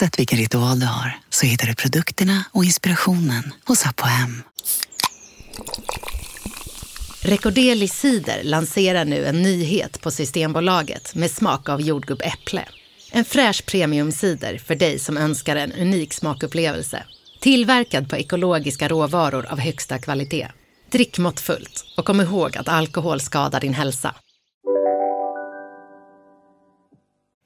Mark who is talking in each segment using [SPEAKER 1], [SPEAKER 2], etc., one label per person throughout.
[SPEAKER 1] Oavsett vilken ritual du har så hittar du produkterna och inspirationen hos Apohem.
[SPEAKER 2] Recordeli Cider lanserar nu en nyhet på Systembolaget med smak av jordgubbäpple. En fräsch premiumcider för dig som önskar en unik smakupplevelse. Tillverkad på ekologiska råvaror av högsta kvalitet. Drick måttfullt och kom ihåg att alkohol skadar din hälsa.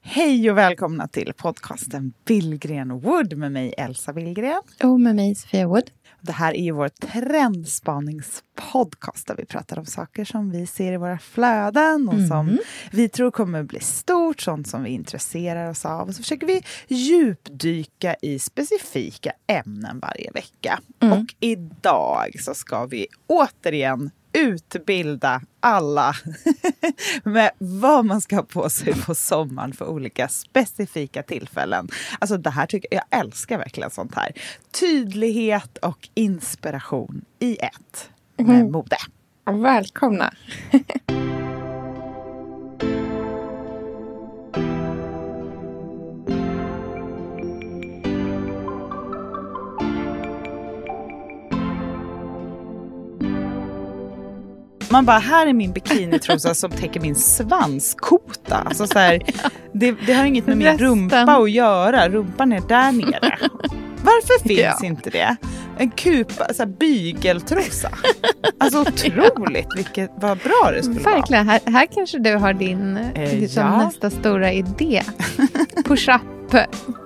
[SPEAKER 3] Hej och välkomna till podcasten Billgren Wood med mig Elsa Billgren.
[SPEAKER 4] Och med mig Sofia Wood.
[SPEAKER 3] Det här är ju vår trendspaningspodcast där vi pratar om saker som vi ser i våra flöden och mm. som vi tror kommer bli stort, sånt som vi intresserar oss av. Och så försöker vi djupdyka i specifika ämnen varje vecka. Mm. Och idag så ska vi återigen utbilda alla med vad man ska ha på sig på sommaren för olika specifika tillfällen. Alltså det här tycker jag, jag älskar verkligen sånt här. Tydlighet och inspiration i ett med mm. mode.
[SPEAKER 4] Välkomna!
[SPEAKER 3] Man bara, här är min bikinitrosa som täcker min svanskota. Alltså så här, det, det, har inget med min rumpa att göra. Rumpan är där nere. Varför finns ja. inte det? En kupa, så här, bygeltrosa. Alltså otroligt vilket, vad bra det skulle
[SPEAKER 4] Verkligen. vara. Här, här kanske du har din eh, liksom, ja. nästa stora idé. Push-up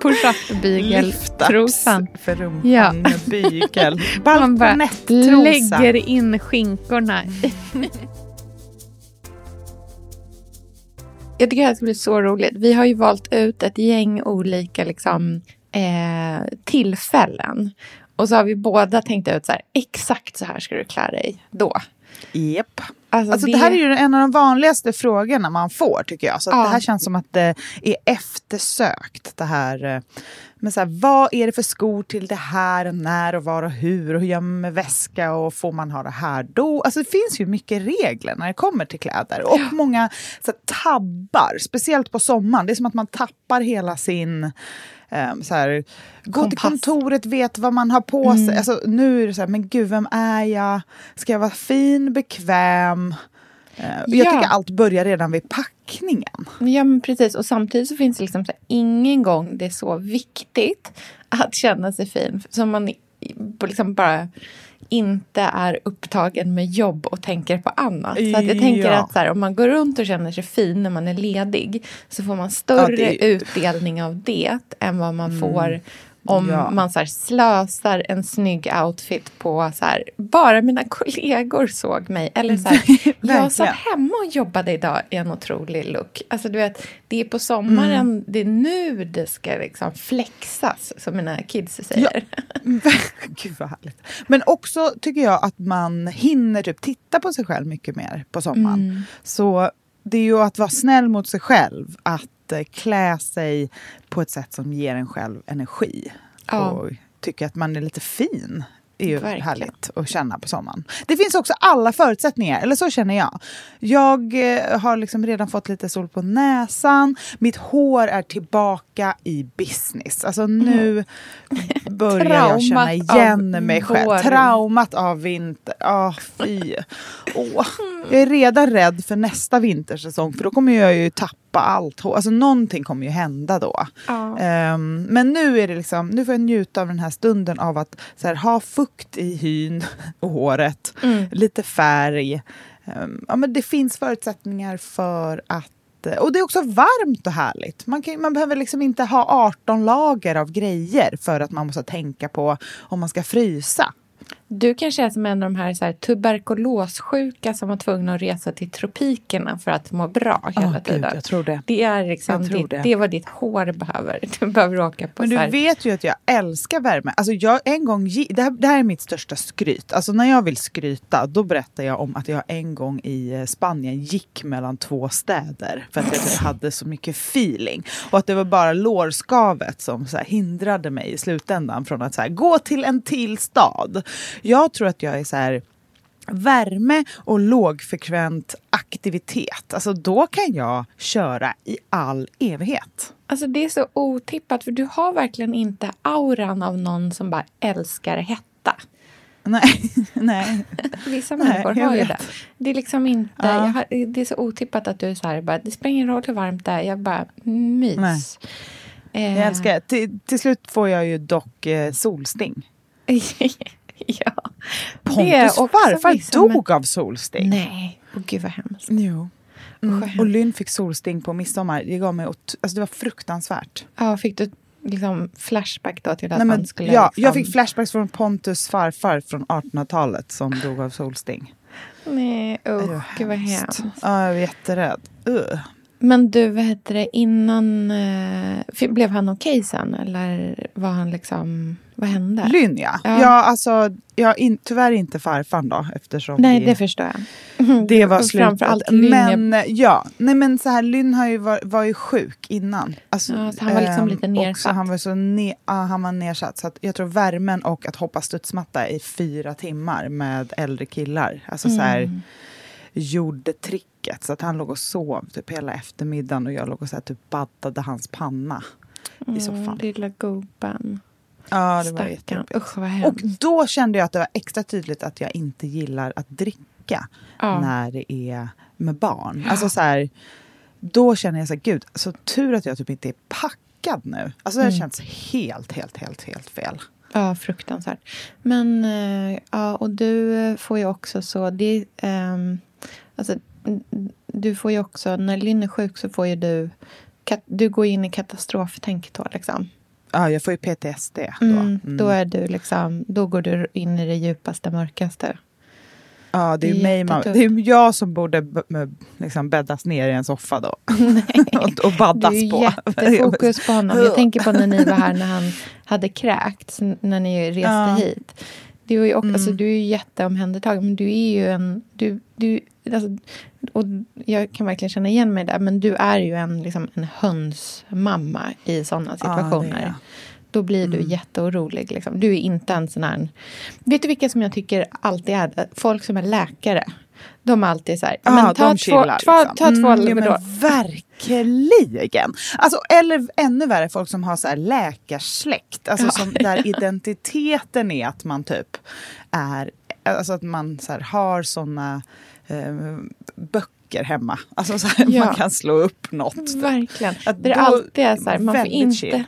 [SPEAKER 4] push-up bygeltrosan.
[SPEAKER 3] för rumpan ja. med bygel. Balkonettrosa.
[SPEAKER 4] lägger in skinkorna. Jag tycker det här ska bli så roligt. Vi har ju valt ut ett gäng olika liksom, eh, tillfällen. Och så har vi båda tänkt ut så här, exakt så här ska du klä dig då.
[SPEAKER 3] Japp. Alltså, alltså det... det... här är ju en av de vanligaste frågorna man får tycker jag. Så ja. det här känns som att det är eftersökt. Det här eh, med så här, vad är det för skor till det här, när och var och hur och hur gör man med väska och får man ha det här då? Alltså det finns ju mycket regler när det kommer till kläder och ja. många så här, tabbar, speciellt på sommaren. Det är som att man tappar hela sin Um, så här, gå till kontoret, vet vad man har på mm. sig. Alltså, nu är det så här, men gud, vem är jag? Ska jag vara fin, bekväm? Uh, ja. Jag tycker allt börjar redan vid packningen.
[SPEAKER 4] Ja, men precis. Och samtidigt så finns det liksom så här, ingen gång det är så viktigt att känna sig fin. Som man liksom bara inte är upptagen med jobb och tänker på annat. Så jag tänker ja. att här, om man går runt och känner sig fin när man är ledig så får man större ja, det... utdelning av det än vad man mm. får om ja. man så här, slösar en snygg outfit på så här, bara mina kollegor såg mig. Eller så här, jag satt hemma och jobbade idag i en otrolig look. Alltså du vet, det är på sommaren, mm. det är nu det ska liksom flexas, som mina kids säger.
[SPEAKER 3] Ja. Gud vad härligt. Men också tycker jag att man hinner typ titta på sig själv mycket mer på sommaren. Mm. Så det är ju att vara snäll mot sig själv. Att klä sig på ett sätt som ger en själv energi. Ja. Och tycka att man är lite fin är ju Verkligen. härligt att känna på sommaren. Det finns också alla förutsättningar, eller så känner jag. Jag eh, har liksom redan fått lite sol på näsan. Mitt hår är tillbaka i business. Alltså nu mm. börjar jag känna igen mig själv. Vår. Traumat av vinter. Oh, fy. Oh. Jag är redan rädd för nästa vintersäsong för då kommer jag ju tappa allt hår. Alltså någonting kommer ju hända då. Ja. Um, men nu är det liksom, nu får jag njuta av den här stunden av att här, ha fukt i hyn och håret, mm. lite färg. Um, ja, men det finns förutsättningar för att och det är också varmt och härligt. Man, kan, man behöver liksom inte ha 18 lager av grejer för att man måste tänka på om man ska frysa.
[SPEAKER 4] Du kanske är som en av de här, så här tuberkulossjuka som var tvungna att resa till tropikerna för att må bra hela oh, tiden.
[SPEAKER 3] Gud, jag tror det.
[SPEAKER 4] Det är liksom ditt, det. det är vad ditt hår behöver. Du behöver åka på
[SPEAKER 3] Men du här... vet ju att jag älskar värme. Alltså jag en gång, det här, det här är mitt största skryt. Alltså när jag vill skryta då berättar jag om att jag en gång i eh, Spanien gick mellan två städer för att jag hade så mycket feeling. Och att det var bara lårskavet som så hindrade mig i slutändan från att så här, gå till en till stad. Jag tror att jag är så här värme och lågfrekvent aktivitet. Alltså då kan jag köra i all evighet.
[SPEAKER 4] Alltså det är så otippat för du har verkligen inte auran av någon som bara älskar hetta.
[SPEAKER 3] Nej, nej.
[SPEAKER 4] Vissa
[SPEAKER 3] Nej,
[SPEAKER 4] människor har ju
[SPEAKER 3] vet.
[SPEAKER 4] det. Det är liksom inte,
[SPEAKER 3] Ja.
[SPEAKER 4] har, det är så otippat att du är så här, bara, det spelar ingen roll hur varmt det är, jag bara mys.
[SPEAKER 3] Nej.
[SPEAKER 4] Eh,
[SPEAKER 3] Jag älskar det. Till, till slut får jag ju dock eh, solsting.
[SPEAKER 4] ja.
[SPEAKER 3] Pontus farfar
[SPEAKER 4] män-
[SPEAKER 3] dog av solsting.
[SPEAKER 4] Nej, åh gud vad hemskt.
[SPEAKER 3] Jo. Mm. Och Lynn fick solsting på midsommar. Det gav mig ot- alltså det var fruktansvärt.
[SPEAKER 4] Ja, fick du liksom flashback då till att
[SPEAKER 3] Nej, men,
[SPEAKER 4] man skulle...
[SPEAKER 3] ja,
[SPEAKER 4] liksom...
[SPEAKER 3] Jag fick flashbacks från Pontus farfar från 1800-talet som dog av solsting.
[SPEAKER 4] Nej, usch, gud vad hemskt.
[SPEAKER 3] Ja, jag var jätterädd. Uh.
[SPEAKER 4] Men du, vad heter det, innan... Eh, blev han okej sen? Eller var han liksom... Vad hände?
[SPEAKER 3] Lynn ja.
[SPEAKER 4] Ja.
[SPEAKER 3] ja. alltså, jag in, tyvärr inte farfan då eftersom
[SPEAKER 4] Nej,
[SPEAKER 3] vi,
[SPEAKER 4] det förstår jag.
[SPEAKER 3] det var slutet. Men ja, nej men så här, Lynn har ju var, var ju sjuk innan. Alltså,
[SPEAKER 4] Ja, så han var liksom
[SPEAKER 3] ehm,
[SPEAKER 4] lite
[SPEAKER 3] också
[SPEAKER 4] nedsatt.
[SPEAKER 3] Han var så ne, ja, han var nedsatt. Så att jag tror värmen och att hoppa studsmatta i fyra timmar med äldre killar. Alltså så här,
[SPEAKER 4] Mm.
[SPEAKER 3] gjorde tricket. Så att han låg och sov typ hela eftermiddagen och jag låg och så här, typ baddade hans panna i soffan.
[SPEAKER 4] Mm, lilla gubben.
[SPEAKER 3] Ja, det var jättejobbigt.
[SPEAKER 4] Usch, vad
[SPEAKER 3] Och
[SPEAKER 4] hemskt.
[SPEAKER 3] då kände jag att det var extra tydligt att jag inte gillar att dricka
[SPEAKER 4] Ja.
[SPEAKER 3] när det är med barn. Alltså så här, då känner jag så här, gud, så tur att jag typ inte är packad nu. Alltså det
[SPEAKER 4] Mm.
[SPEAKER 3] känns helt, helt, helt, helt fel.
[SPEAKER 4] Ja, fruktansvärt. Men, eh, ja, och du får ju också så... Det, ehm, alltså, du får ju också, när Lynn är sjuk så får ju du... Du går in i katastroftänk då, liksom.
[SPEAKER 3] Ja, jag får ju PTSD då.
[SPEAKER 4] Mm,
[SPEAKER 3] Mm.
[SPEAKER 4] Då, är du liksom, då går du in i det djupaste, mörkaste.
[SPEAKER 3] ja, det är, ju mig man,
[SPEAKER 4] jättetufft.
[SPEAKER 3] det är jag som borde liksom bäddas ner i en soffa då. och, och baddas
[SPEAKER 4] Du är
[SPEAKER 3] på.
[SPEAKER 4] jättefokus på honom. Jag tänker på när ni var här när han hade kräkts, när ni reste
[SPEAKER 3] Ja.
[SPEAKER 4] hit. Du är, ju också,
[SPEAKER 3] Mm.
[SPEAKER 4] alltså, du är jätteomhändertagen, men du är ju en... Du, du, alltså, och jag kan verkligen känna igen mig där, men du är ju en, liksom, en hönsmamma i sådana
[SPEAKER 3] Ja,
[SPEAKER 4] situationer.
[SPEAKER 3] jag.
[SPEAKER 4] Då blir du
[SPEAKER 3] Mm.
[SPEAKER 4] jätteorolig. Liksom. Du är inte en sån här... Vet du vilka som jag tycker alltid är det? Folk som är läkare. De är alltid så här...
[SPEAKER 3] Ja,
[SPEAKER 4] men ta två,
[SPEAKER 3] liksom.
[SPEAKER 4] ta två
[SPEAKER 3] Mm,
[SPEAKER 4] Alvedon.
[SPEAKER 3] Verkligen! Alltså, eller ännu värre, folk som har så här läkarsläkt. Alltså,
[SPEAKER 4] Ja.
[SPEAKER 3] som, där identiteten är att man typ är... Alltså att man så här, har såna eh, böcker hemma. Alltså så här,
[SPEAKER 4] Ja.
[SPEAKER 3] man kan slå upp något.
[SPEAKER 4] Verkligen.
[SPEAKER 3] Att
[SPEAKER 4] det är alltid är så här, man får, inte,
[SPEAKER 3] chill.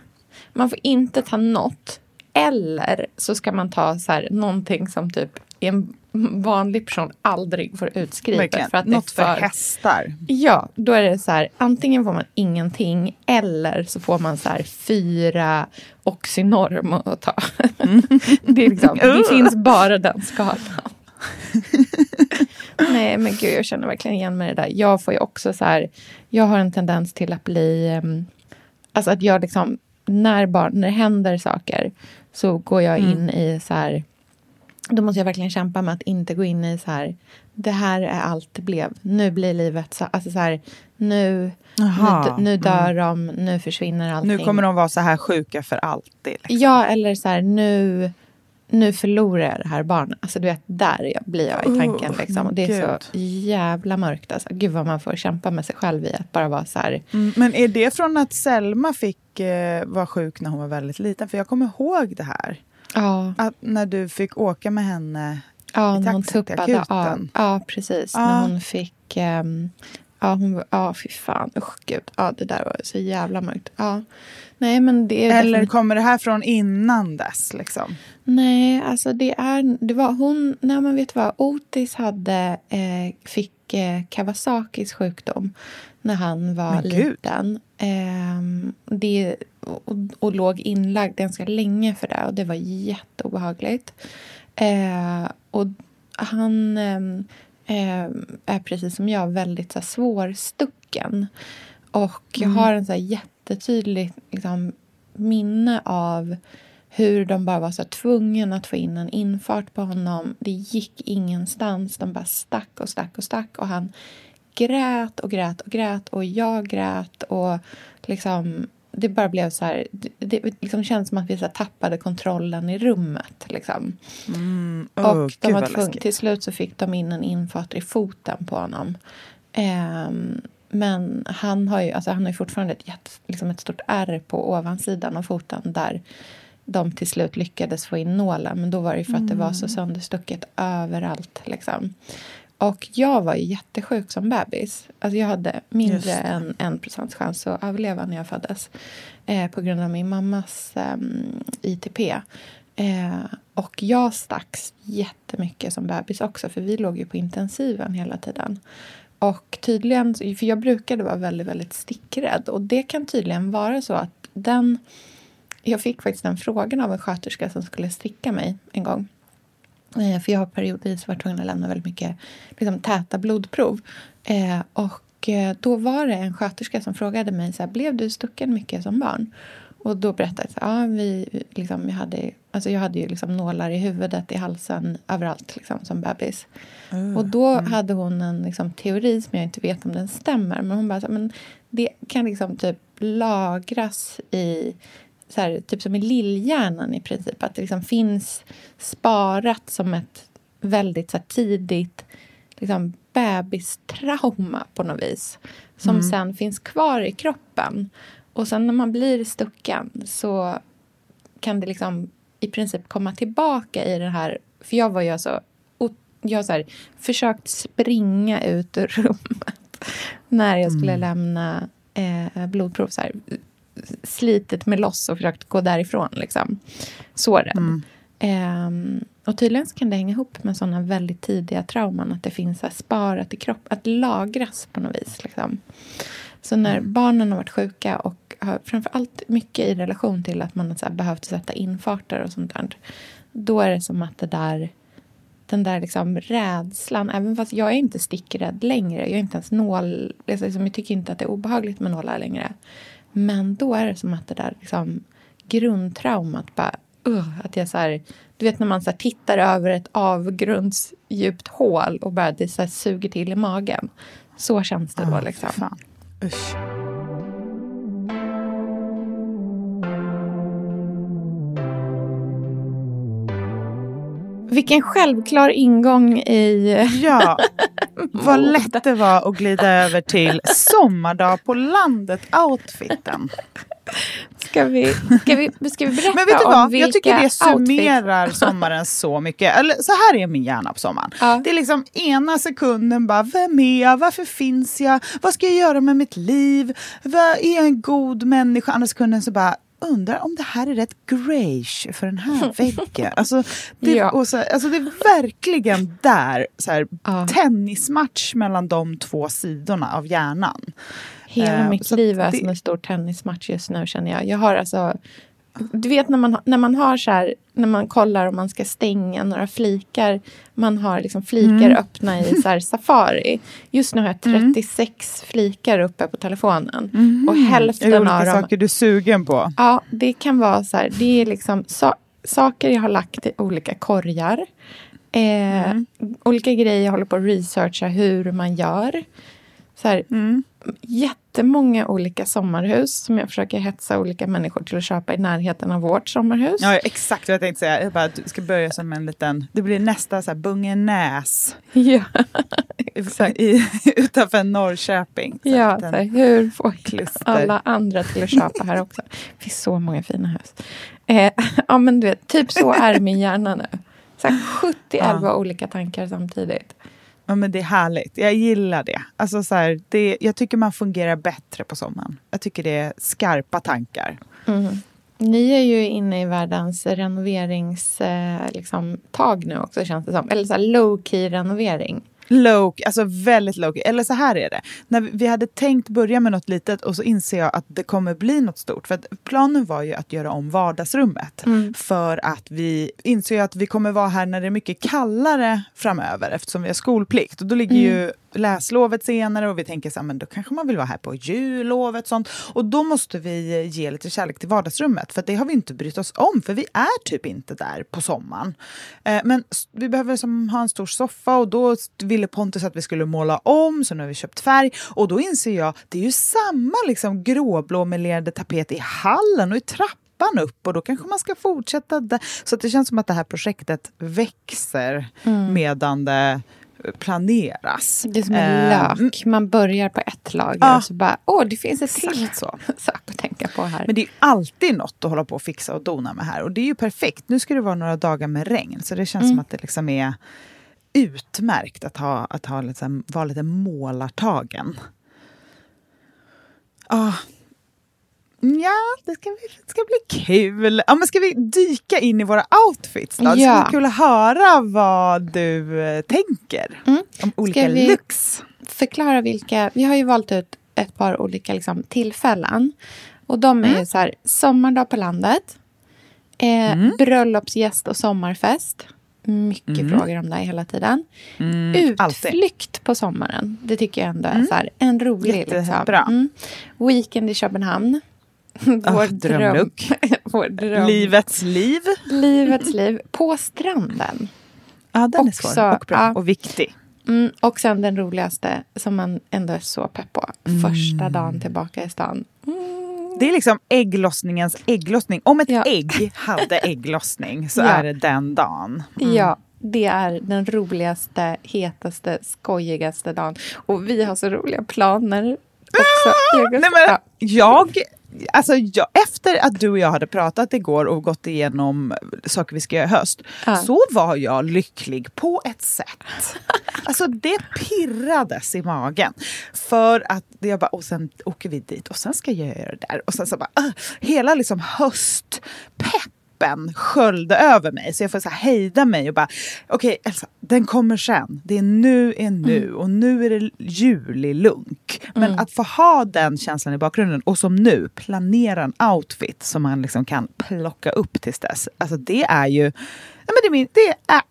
[SPEAKER 4] man får inte ta något. Eller så ska man ta så här, någonting som typ en vanlig person aldrig får utskrivet.
[SPEAKER 3] Verkligen.
[SPEAKER 4] För att det
[SPEAKER 3] Något för hästar.
[SPEAKER 4] Ja, då är det så här, antingen får man ingenting eller så får man så här fyra Oxynorm att ta. det, är liksom, det
[SPEAKER 3] Uh.
[SPEAKER 4] finns bara den skalan. Nej, men gud, jag känner verkligen igen mig i det där. Jag får ju också så här, jag har en tendens till att bli, alltså att jag liksom, när, barn, när det händer saker så går jag in i så här, då måste jag verkligen kämpa med att inte gå in i så här, det här är allt det blev. Nu blir livet så, alltså så här, nu,
[SPEAKER 3] Jaha,
[SPEAKER 4] nu, nu dör de, nu försvinner allting.
[SPEAKER 3] Nu kommer de vara så här sjuka för alltid. Liksom.
[SPEAKER 4] Ja, eller så här, nu, nu förlorar jag det här barnet. Alltså du vet, där blir jag i tanken.
[SPEAKER 3] Oh,
[SPEAKER 4] liksom. Och det är så
[SPEAKER 3] gud.
[SPEAKER 4] jävla mörkt. Alltså. Gud vad man får kämpa med sig själv i att bara vara så här.
[SPEAKER 3] Mm, men är det från att Selma fick eh, vara sjuk när hon var väldigt liten? För jag kommer ihåg det här.
[SPEAKER 4] Ja,
[SPEAKER 3] Att när du fick åka med henne.
[SPEAKER 4] ja
[SPEAKER 3] I
[SPEAKER 4] när hon tuppade av. Ja, precis.
[SPEAKER 3] Ja.
[SPEAKER 4] När hon fick... ehm, ja, hon ja, fy fan. Usch, gud. Ja, det där var så jävla mörkt. Ja. Nej, men det är
[SPEAKER 3] Eller
[SPEAKER 4] definitivt-
[SPEAKER 3] kommer det här från innan dess? Liksom?
[SPEAKER 4] Nej, alltså det är... Det var hon... Nej, men vet du vad? Otis hade, eh, fick eh, Kawasakis sjukdom när han var liten. Ehm, det, och, och låg inlagd ganska länge för det. Och det var jätteobehagligt. Eh, och han ehm, ehm, är precis som jag väldigt så här, svårstucken. Och jag
[SPEAKER 3] Mm.
[SPEAKER 4] har en så här, jättetydlig liksom, minne av hur de bara var så här, tvungen att få in en infart på honom. Det gick ingenstans. De bara stack och stack och stack. Och han grät och grät och grät. Och jag grät. Och liksom... det bara blev så här, det, liksom kändes som att vi så tappade kontrollen i rummet. Liksom.
[SPEAKER 3] Mm.
[SPEAKER 4] och
[SPEAKER 3] Oh,
[SPEAKER 4] de
[SPEAKER 3] gud
[SPEAKER 4] var tvungna,
[SPEAKER 3] läskigt.
[SPEAKER 4] till slut så fick de in en infatare i foten på honom. Ehm, men han har ju, alltså han har fortfarande ett, liksom ett stort ärr på ovansidan av foten där de till slut lyckades få in nålen. Men då var det för att det var så sönderstucket överallt. Liksom. Och jag var ju jättesjuk som bebis. Alltså jag hade mindre än en procents chans att överleva när jag föddes. Eh, på grund av min mammas ehm, ITP. Eh, och jag stacks jättemycket som bebis också. För vi låg ju på intensiven hela tiden. Och tydligen, för jag brukade vara väldigt, väldigt stickrädd. Och det kan tydligen vara så att den... Jag fick faktiskt den frågan av en sköterska som skulle sticka mig en gång. Eh, För jag har periodvis varit tvungen att lämna väldigt mycket liksom, täta blodprov. Eh, och eh, då var det en sköterska som frågade mig så här, blev du stucken mycket som barn? Och då berättade jag att ja, vi, liksom, jag, hade, alltså jag hade ju liksom nålar i huvudet, i halsen, överallt liksom, som bebis.
[SPEAKER 3] Uh,
[SPEAKER 4] Och då hade hon en liksom, teori som jag inte vet om den stämmer. Men hon bara, så men det kan liksom typ lagras i, så här, typ som i lillhjärnan i princip. Att det liksom finns sparat som ett väldigt så här, tidigt liksom, bebistrauma på något vis. Som sen finns kvar i kroppen. Och sen när man blir stucken så kan det liksom i princip komma tillbaka i det här. För jag var ju alltså jag har så här, försökt springa ut ur rummet när jag skulle lämna eh, blodprov. Så här, slitit mig loss och försökt gå därifrån. Liksom. Så rädd. Ehm, och tydligen så kan det hänga ihop med sådana väldigt tidiga trauman. Att det finns här sparat i kroppen, att lagras på något vis. Liksom. Så när barnen har varit sjuka och har framför allt mycket i relation till att man har behövt sätta infarter och sånt där. Då är det som att det där, den där liksom rädslan, även fast jag är inte stickrädd längre, jag är inte ens nål, liksom, jag tycker inte att det är obehagligt med nålar längre. Men då är det som att det där liksom, grundtraumat bara, uh, att jag så här, du vet när man så här, tittar över ett avgrundsdjupt hål och bara det så här, suger till i magen. Så känns det då
[SPEAKER 3] Ah,
[SPEAKER 4] liksom.
[SPEAKER 3] fan. Usch.
[SPEAKER 4] Vilken självklar ingång i...
[SPEAKER 3] Ja, vad lätt det var att glida över till sommardag på landet-outfiten.
[SPEAKER 4] Ska vi, ska vi, ska vi berätta
[SPEAKER 3] Men vet du
[SPEAKER 4] om
[SPEAKER 3] vad?
[SPEAKER 4] vilka
[SPEAKER 3] Jag tycker det summerar sommaren så mycket. Eller så här är min hjärna på sommaren.
[SPEAKER 4] Ja.
[SPEAKER 3] Det är liksom ena sekunden bara, vem är jag? Varför finns jag? Vad ska jag göra med mitt liv? Vad är jag en god människa? Andra sekunden så bara, undrar om det här är rätt greige för den här väggen. Alltså det,
[SPEAKER 4] Ja.
[SPEAKER 3] så, alltså det är verkligen där, så här,
[SPEAKER 4] Ja.
[SPEAKER 3] tennismatch mellan de två sidorna av hjärnan.
[SPEAKER 4] Hela
[SPEAKER 3] Eh,
[SPEAKER 4] mitt liv är
[SPEAKER 3] det-
[SPEAKER 4] som en stor tennismatch just nu känner jag. Jag har alltså... Du vet när man, när man har så här, när man kollar om man ska stänga några flikar. Man har liksom flikar
[SPEAKER 3] Mm.
[SPEAKER 4] öppna i så Safari. Just nu har jag 36 flikar uppe på telefonen. Och
[SPEAKER 3] Är
[SPEAKER 4] hälften
[SPEAKER 3] det
[SPEAKER 4] av dem
[SPEAKER 3] saker du är sugen på?
[SPEAKER 4] Ja, det kan vara så här. Det är liksom sa saker jag har lagt i olika korgar. Eh, Olika grejer jag håller på att researcha hur man gör. Så här,
[SPEAKER 3] Mm.
[SPEAKER 4] Jättemånga olika sommarhus som jag försöker hetsa olika människor till att köpa i närheten av vårt sommarhus.
[SPEAKER 3] Ja, exakt vad jag tänkte säga. Jag bara, du ska börja som en liten... Det blir nästa så här Bungenäs
[SPEAKER 4] Ja,
[SPEAKER 3] i, i, utanför Norrköping. Så
[SPEAKER 4] ja så här, hur får
[SPEAKER 3] kluster.
[SPEAKER 4] alla andra till att köpa här också? Det finns så många fina hus. Eh, ja, men du vet, typ så är min hjärna nu. Så här 70 olika tankar samtidigt.
[SPEAKER 3] Ja, men det är härligt. Jag gillar det. Alltså, så här, det. Jag tycker man fungerar bättre på sommaren. Jag tycker det är skarpa tankar.
[SPEAKER 4] Mm. Ni är ju inne i världens renoveringstag eh, liksom, nu också känns det som. Eller så här low key renovering.
[SPEAKER 3] Low, alltså väldigt low Eller så här är det. När vi- hade tänkt börja med något litet och så inser jag att det kommer bli något stort. För planen var ju att göra om vardagsrummet. För att vi inser ju att vi kommer vara här när det är mycket kallare framöver eftersom vi har skolplikt. Och då ligger ju läslovet senare och vi tänker så här, men då kanske man vill vara här på jullovet. Sånt. Och då måste vi ge lite kärlek till vardagsrummet för det har vi inte brytt oss om för vi är typ inte där på sommaren. Eh, men vi behöver som ha en stor soffa och då ville Pontus att vi skulle måla om så nu har vi köpt färg och då inser jag det är ju samma liksom gråblå melerade tapet i hallen och i trappan upp och då kanske man ska fortsätta där. Så det känns som att det här projektet växer mm. medan det planeras.
[SPEAKER 4] Det är som en eh, lök. Man börjar på ett lager ja. och så bara, åh, det finns ett till så. sak att tänka på här.
[SPEAKER 3] Men det är alltid något att hålla på och fixa och dona med här. Och det är ju perfekt. Nu ska det vara några dagar med regn, så det känns mm. som att det liksom är utmärkt att, ha, att ha liksom, vara lite målartagen. Ah, Ja, det ska, bli, det ska bli kul. Ja, men ska vi dyka in i våra outfits då? Det ska ja. bli kul att höra vad du eh, tänker mm. om olika ska vi looks.
[SPEAKER 4] Förklara vilka, vi har ju valt ut ett par olika liksom, tillfällen. Och de är mm. så här, sommardag på landet, eh, mm. bröllopsgäst och sommarfest. Mycket mm. frågor om det här hela tiden. Mm, Utflykt alltid. på sommaren. Det tycker jag ändå är mm. så här, en rolig... Liksom. Mm. Weekend i Köpenhamn.
[SPEAKER 3] Vår drömlook.
[SPEAKER 4] Vår dröm.
[SPEAKER 3] Livets liv.
[SPEAKER 4] Livets liv. På stranden.
[SPEAKER 3] Ja, den Också, är svår och bra ja. och viktig.
[SPEAKER 4] Mm, och sen den roligaste, som man ändå är så pepp på. Första mm. dagen tillbaka i stan.
[SPEAKER 3] Mm. Det är liksom ägglossningens ägglossning. Om ett ja. ägg hade ägglossning så ja. är det den dagen.
[SPEAKER 4] Mm. Ja, det är den roligaste, hetaste, skojigaste dagen. Och vi har så roliga planer också.
[SPEAKER 3] Ah! Nej, men, jag Alltså, jag, efter att du och jag hade pratat igår och gått igenom saker vi ska göra i höst, ja. så var jag lycklig på ett sätt. Alltså det pirrades i magen. För att jag bara, och sen åker vi dit och sen ska jag göra det där. Och sen så bara, uh, hela liksom höstpepp peppen sköljde över mig. Så jag får så hejda mig och bara, okej okay, Elsa, den kommer sen. Det är nu är nu mm. och nu är det julilunk. Men mm. att få ha den känslan i bakgrunden och som nu planera en outfit som man liksom kan plocka upp tills dess. Alltså det är ju, ja, men det är, min, det är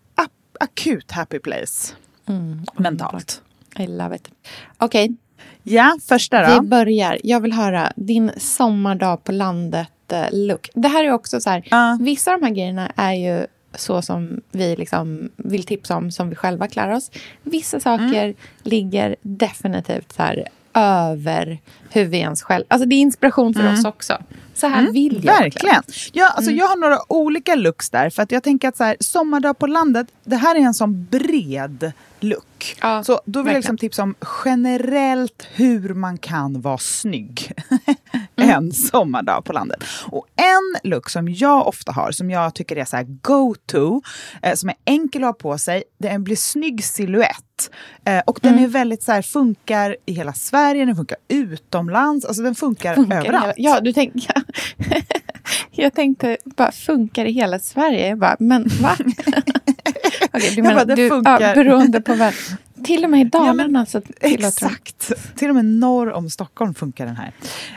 [SPEAKER 3] akut happy place. Mm. Mentalt.
[SPEAKER 4] I love it. Okej. Okay.
[SPEAKER 3] Ja, första då.
[SPEAKER 4] Vi börjar. Jag vill höra din sommardag på landet look. Det här är också så här, uh. vissa av de här grejerna är ju så som vi liksom vill tipsa om, som vi själva klär oss. Vissa saker mm. ligger definitivt så här över hur vi ens själv... Alltså det är inspiration för mm. oss också. Så här mm, vill
[SPEAKER 3] jag. Verkligen. Ja, alltså mm. Jag har några olika looks där. För att jag tänker att så här, sommardag på landet, det här är en sån bred look. Ja, så då vill jag liksom tipsa om generellt hur man kan vara snygg mm. en sommardag på landet. Och en look som jag ofta har, som jag tycker är så här go-to, eh, som är enkel att ha på sig, det blir snygg silhuett. Eh, och den mm. är väldigt så här, funkar i hela Sverige, den funkar utomlands, alltså den funkar, funkar överallt.
[SPEAKER 4] Ja, du tänker... jag tänkte bara funkar i hela Sverige? bara, men va? okay, du menar, bara, du, funkar. Ja, beroende på vem. Till och med i Dalarna ja, så
[SPEAKER 3] Exakt. Till och med norr om Stockholm funkar den här.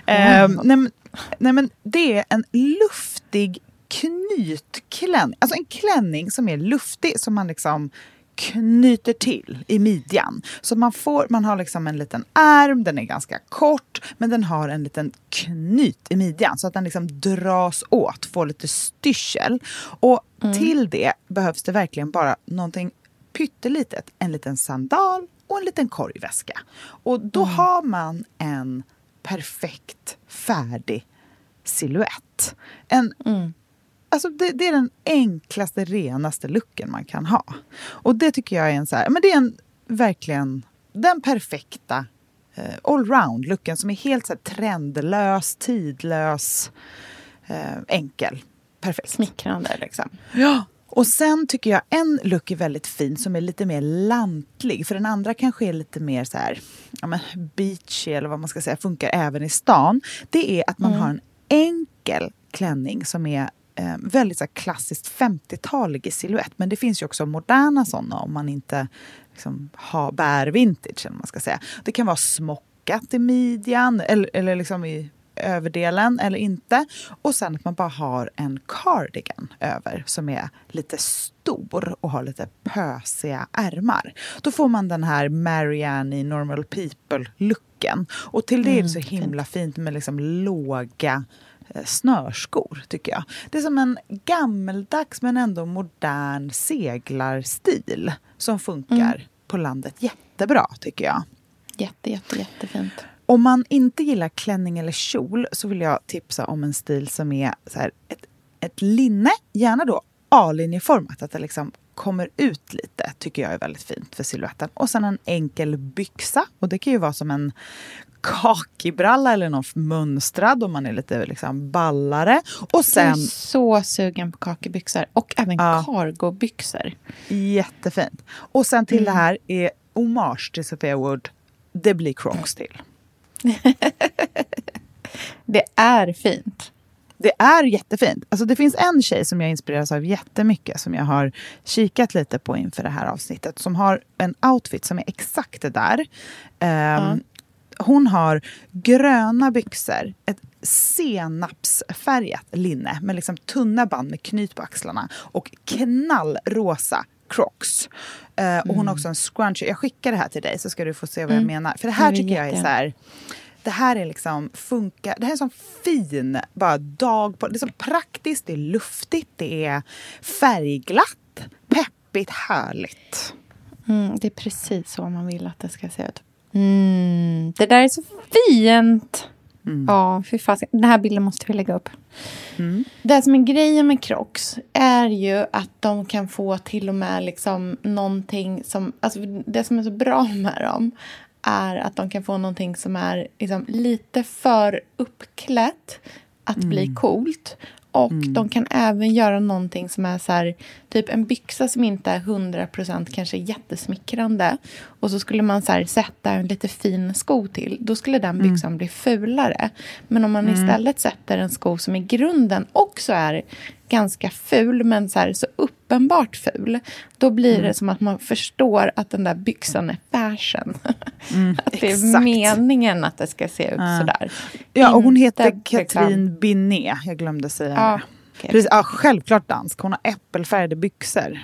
[SPEAKER 3] Mm. Uh, nej, men, nej, men det är en luftig knytklänning. Alltså en klänning som är luftig, som man liksom knyter till i midjan. Så man, får, man har liksom en liten ärm, den är ganska kort, men den har en liten knyt i midjan så att den liksom dras åt, får lite styrsel. Och mm. till det behövs det verkligen bara någonting pyttelitet. En liten sandal och en liten korgväska. Och då mm. har man en perfekt, färdig silhuett. En mm. Alltså det, det, är den enklaste, renaste looken man kan ha. Och det tycker jag är en så här, men det är en verkligen den perfekta eh, allround-looken som är helt så här, trendlös, tidlös, eh, enkel. Perfekt.
[SPEAKER 4] Smickrande liksom.
[SPEAKER 3] Ja. Och sen tycker jag en look är väldigt fin som är lite mer lantlig. För den andra kanske är lite mer så här, ja men beachy eller vad man ska säga, funkar även i stan. Det är att man mm. har en enkel klänning som är eh, väldigt så klassiskt 50-talig i silhuett. Men det finns ju också moderna sådana om man inte liksom, har, bär vintage. Man ska säga. Det kan vara smockat i midjan eller, eller liksom i överdelen eller inte. Och sen att man bara har en cardigan över som är lite stor och har lite pösiga ärmar. Då får man den här Marianne i Normal People-looken. Och till det är det så himla fint med liksom låga snörskor, tycker jag. Det är som en gammeldags men ändå modern seglarstil som funkar på landet jättebra, tycker jag.
[SPEAKER 4] Jätte, jätte, jättefint.
[SPEAKER 3] Om man inte gillar klänning eller kjol så vill jag tipsa om en stil som är så här, ett, ett linne, gärna då A-linjeformat, att det liksom kommer ut lite, tycker jag är väldigt fint för siluetten. Och sen en enkel byxa, och det kan ju vara som en kakibralla eller någon mönstrad om man är lite liksom ballare. Och sen... Jag
[SPEAKER 4] är så sugen på kakibyxor och även ja. cargobyxor.
[SPEAKER 3] Jättefint. Och sen till mm. det här är hommage till Sophia Wood. Det blir Crocs till.
[SPEAKER 4] det är fint.
[SPEAKER 3] Det är jättefint. Alltså det finns en tjej som jag inspireras av jättemycket som jag har kikat lite på inför det här avsnittet som har en outfit som är exakt det där. Um, mm. Hon har gröna byxor, ett senapsfärgat linne med liksom tunna band med knyt på axlarna och knallrosa Crocs. Uh, och hon har också en scrunchie. Jag skickar det här till dig så ska du få se vad mm. jag menar. För det här tycker jag är så här... Det här är liksom funkar. Det här är en sån fin bara dag på. Det är så praktiskt, det är luftigt, det är färgglatt, peppigt, härligt.
[SPEAKER 4] Mm, det är precis så man vill att det ska se ut. Mm, det där är så fint! Mm. Ja, fy fasiken. Den här bilden måste vi lägga upp. Mm. Det som är grejen med Crocs är ju att de kan få till och med liksom någonting som... Alltså det som är så bra med dem är att de kan få någonting som är liksom lite för uppklätt att mm. bli coolt och mm. de kan även göra någonting som är så här, typ en byxa som inte är 100% kanske jättesmickrande. Och så skulle man så här, sätta en lite fin sko till. Då skulle den mm. byxan mm. bli fulare. Men om man mm. istället sätter en sko som i grunden också är ganska ful, men så, här, så uppenbart ful. Då blir mm. det som att man förstår att den där byxan är fashion. Mm, att det är exakt. meningen att det ska se ut ja. sådär.
[SPEAKER 3] Ja, och hon heter Inte, Katrin Binet. Jag glömde säga ja, okay. Precis, ja, självklart dansk. Hon har äppelfärgade byxor.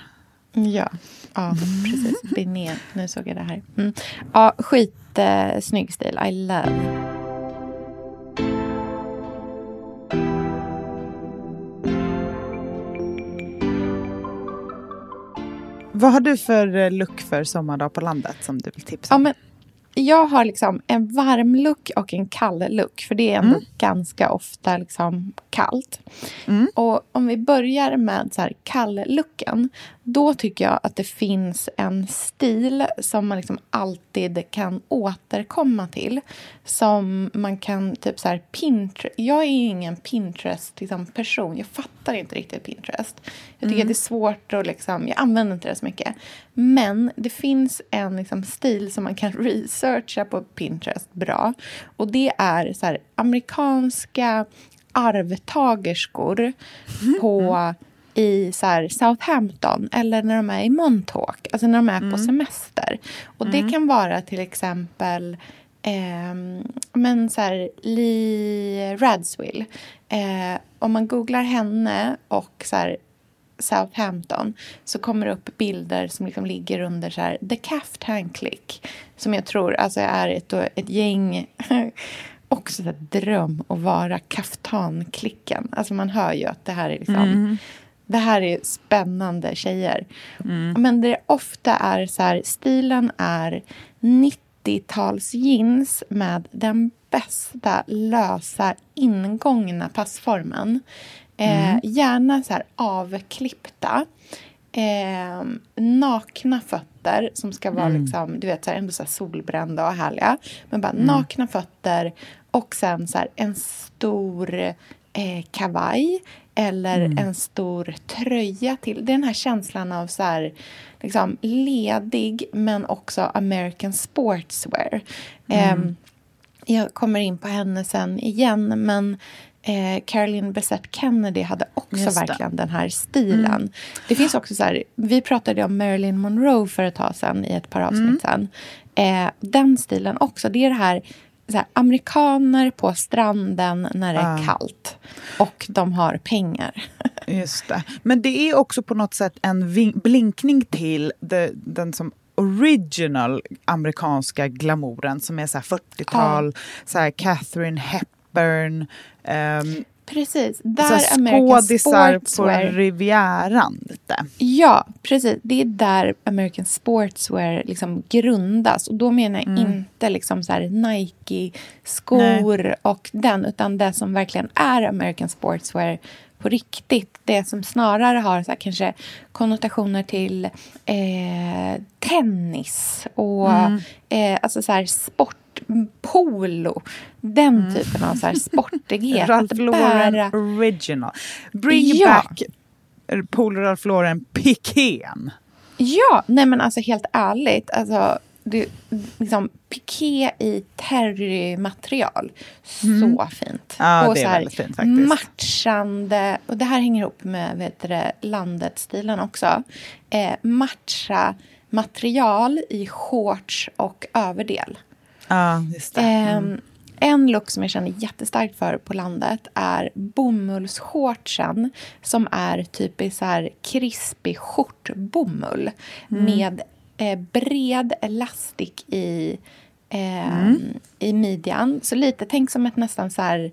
[SPEAKER 4] Ja, ja precis. Binet. Nu såg jag det här. Mm. Ja, skitsnygg stil. I love.
[SPEAKER 3] Vad har du för eh, look för sommardag på landet som du vill tipsa
[SPEAKER 4] om? Ja, men jag har liksom en varm look och en kall look. För det är ändå mm. ganska ofta liksom kallt. Mm. Och om vi börjar med så här kall-looken. Då tycker jag att det finns en stil som man liksom alltid kan återkomma till. Som man kan typ så här Pinterest. Jag är ingen Pinterest-person. Liksom, jag fattar inte riktigt Pinterest. Jag tycker mm. att det är svårt att liksom, jag använder inte det så mycket. Men det finns en liksom, stil som man kan researcha på Pinterest bra. Och det är så här, amerikanska arvtagerskor på mm. i så Southampton eller när de är i Montauk, alltså när de är mm. på semester. Och mm. det kan vara till exempel eh, men så här, Lee Radswill. Eh, om man googlar henne och så här, Southampton så kommer det upp bilder som liksom ligger under så här, The Caftan Click som jag tror alltså är ett, ett gäng också så dröm att vara kaftanklicken. Alltså man hör ju att det här är liksom mm. Det här är spännande tjejer. Mm. Men det ofta är så här, stilen är 90-tals jeans med den bästa lösa ingångna passformen. Eh, mm. Gärna så här avklippta. Eh, nakna fötter som ska vara mm. liksom, du vet, så här, ändå så solbrända och härliga. Men bara mm. nakna fötter och sen så här, en stor eh, kavaj eller mm. en stor tröja till. Det är den här känslan av så här, liksom, ledig men också American sportswear. Mm. Eh, jag kommer in på henne sen igen, men eh, Caroline Bessette Kennedy hade också verkligen den här stilen. Mm. Det finns också så här, vi pratade om Marilyn Monroe för ett tag sedan i ett par avsnitt mm. sen. Eh, den stilen också, det är det här här, amerikaner på stranden när det är
[SPEAKER 3] Ja.
[SPEAKER 4] kallt. Och de har pengar.
[SPEAKER 3] Just det. Men det är också på något sätt en blinkning till det, den som original amerikanska glamouren som är så här 40-tal, så Catherine Hepburn. ehm,
[SPEAKER 4] Precis. Där American
[SPEAKER 3] skådisar på
[SPEAKER 4] Sportswear...
[SPEAKER 3] Rivieran lite.
[SPEAKER 4] Ja, precis. Det är där American Sportswear liksom grundas. Och då menar jag inte liksom så Nike-skor och den, utan det som verkligen är American Sportswear på riktigt. Det som snarare har så här, kanske konnotationer till eh, tennis och eh, alltså så här sport, polo. Den typen av så här sportighet.
[SPEAKER 3] Ralph Lauren
[SPEAKER 4] bära-
[SPEAKER 3] original. Bring
[SPEAKER 4] Ja.
[SPEAKER 3] back eh, Polo Ralph Lauren pikén.
[SPEAKER 4] Ja, nej men alltså helt ärligt. Alltså, det, liksom, piké i terrymaterial. Så fint.
[SPEAKER 3] Ja,
[SPEAKER 4] och så här,
[SPEAKER 3] väldigt fint faktiskt.
[SPEAKER 4] Matchande, och det här hänger ihop med vet det, landet-stilen också. Eh, matcha material i shorts och överdel.
[SPEAKER 3] Ja, just det.
[SPEAKER 4] Ehm, en look som jag känner jättestarkt för på landet är bomullsshortsen som är typ i så här krispig skjortbomull med eh, bred elastik i, ehm, i midjan. Så lite, tänk som ett nästan så här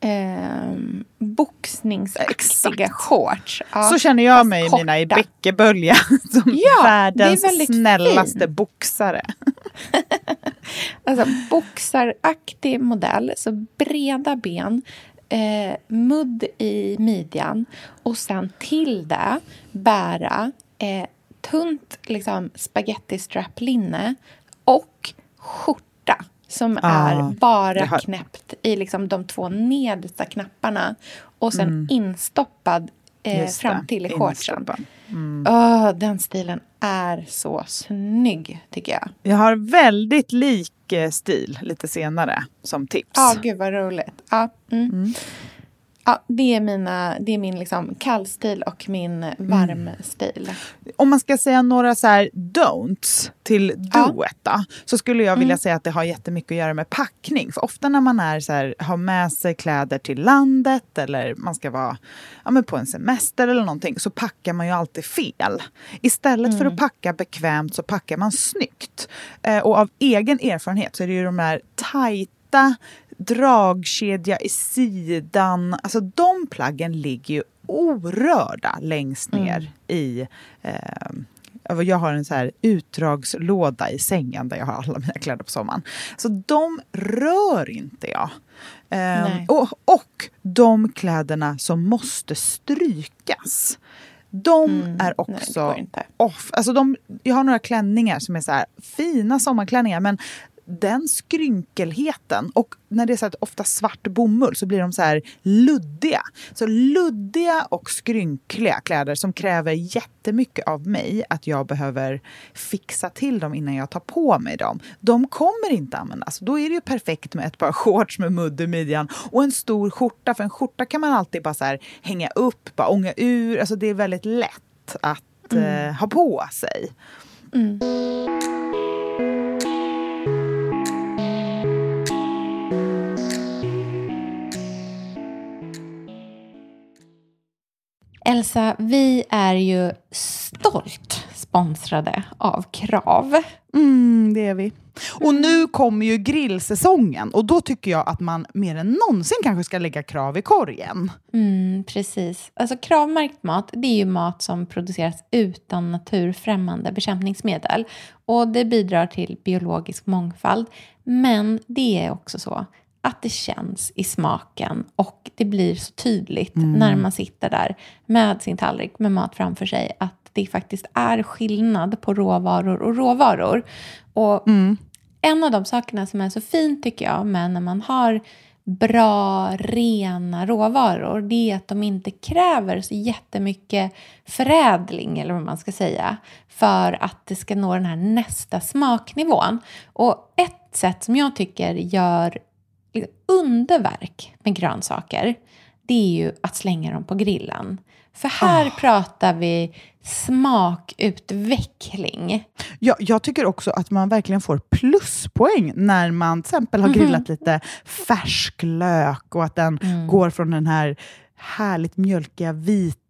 [SPEAKER 4] ehm, boxningsaktiga shorts. Ja,
[SPEAKER 3] Så känner jag mig i
[SPEAKER 4] korta.
[SPEAKER 3] mina i Bäckebölja som
[SPEAKER 4] Ja,
[SPEAKER 3] världens snällaste
[SPEAKER 4] fint.
[SPEAKER 3] boxare.
[SPEAKER 4] Alltså boxaraktig modell, så breda ben, eh, mudd i midjan och sen till det bära eh, tunt liksom, spaghetti strap linne och skjorta som
[SPEAKER 3] Ah,
[SPEAKER 4] är bara
[SPEAKER 3] har-
[SPEAKER 4] knäppt i liksom, de två nedersta knapparna och sen instoppad eh,
[SPEAKER 3] Mm.
[SPEAKER 4] Fram till i shortsen.
[SPEAKER 3] instoppad.
[SPEAKER 4] Åh, den stilen är så snygg, tycker jag.
[SPEAKER 3] Jag har väldigt lik eh, stil lite senare som tips.
[SPEAKER 4] Ja, gud vad roligt. Ja, mm. Ja, det, är mina, det är min liksom kallstil och min varmstil.
[SPEAKER 3] Om man ska säga några så här don'ts till
[SPEAKER 4] Ja.
[SPEAKER 3] doet då, så skulle jag vilja säga att det har jättemycket att göra med packning. För ofta när man är så här, har med sig kläder till landet eller man ska vara ja, men på en semester eller någonting så packar man ju alltid fel. Istället för att packa bekvämt så packar man snyggt. Eh, och av egen erfarenhet så är det ju de här tajta dragkedja i sidan. Alltså de plaggen ligger ju orörda längst ner i eh, jag har en så här utdragslåda i sängen där jag har alla mina kläder på sommaren. Så de rör inte jag.
[SPEAKER 4] Nej.
[SPEAKER 3] och, och de kläderna som måste strykas. De är
[SPEAKER 4] Mm. nej, det
[SPEAKER 3] också
[SPEAKER 4] inte.
[SPEAKER 3] off. Alltså de, jag har några klänningar som är så här fina sommarklänningar men den skrynkelheten och när det är så här ofta svart bomull så blir de så här luddiga. Så luddiga och skrynkliga kläder som kräver jättemycket av mig att jag behöver fixa till dem innan jag tar på mig dem. De kommer inte användas. Då är det ju perfekt med ett par shorts med mudd i midjan och en stor skjorta. För en skjorta kan man alltid bara så här hänga upp, bara ånga ur. Alltså det är väldigt lätt att eh, ha på sig.
[SPEAKER 4] Elsa, vi är ju stolt sponsrade av Krav.
[SPEAKER 3] Mm, det är vi. Och nu kommer ju grillsäsongen och då tycker jag att man mer än någonsin kanske ska lägga krav i korgen.
[SPEAKER 4] Mm, precis. Alltså kravmärkt mat, det är ju mat som produceras utan naturfrämmande bekämpningsmedel. Och det bidrar till biologisk mångfald. Men det är också så att det känns i smaken och det blir så tydligt när man sitter där med sin tallrik med mat framför sig att det faktiskt är skillnad på råvaror och råvaror. Och en av de sakerna som är så fint tycker jag med när man har bra, rena råvaror det är att de inte kräver så jättemycket förädling eller vad man ska säga för att det ska nå den här nästa smaknivån. Och ett sätt som jag tycker gör underverk med grönsaker det är ju att slänga dem på grillen. För här oh. pratar vi smakutveckling.
[SPEAKER 3] Ja, jag tycker också att man verkligen får pluspoäng när man till exempel har grillat mm -hmm. lite färsk lök och att den mm. går från den här härligt mjölkiga vita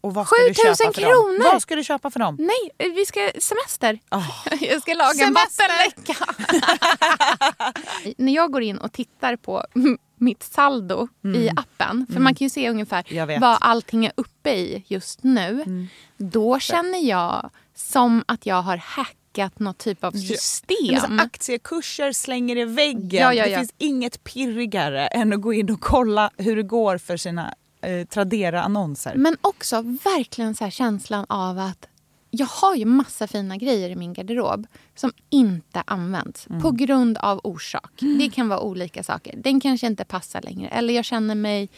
[SPEAKER 3] Och vad ska 7000 kronor! Vad ska du köpa för dem?
[SPEAKER 2] Nej, vi ska semester. Oh. Jag ska laga semester. en vattenläcka. När jag går in och tittar på mitt saldo mm. i appen, för mm. man kan ju se ungefär vad allting är uppe i just nu. Mm. Då känner jag som att jag har hackat något typ av system.
[SPEAKER 3] Ja, aktiekurser slänger i väggen. Ja, ja, det finns inget pirrigare än att gå in och kolla hur det går för sina eh, Tradera-annonser.
[SPEAKER 2] Men också verkligen så känslan av att jag har ju massa fina grejer i min garderob som inte används mm. på grund av orsak. Mm. Det kan vara olika saker. Den kanske inte passar längre. Eller jag känner mig...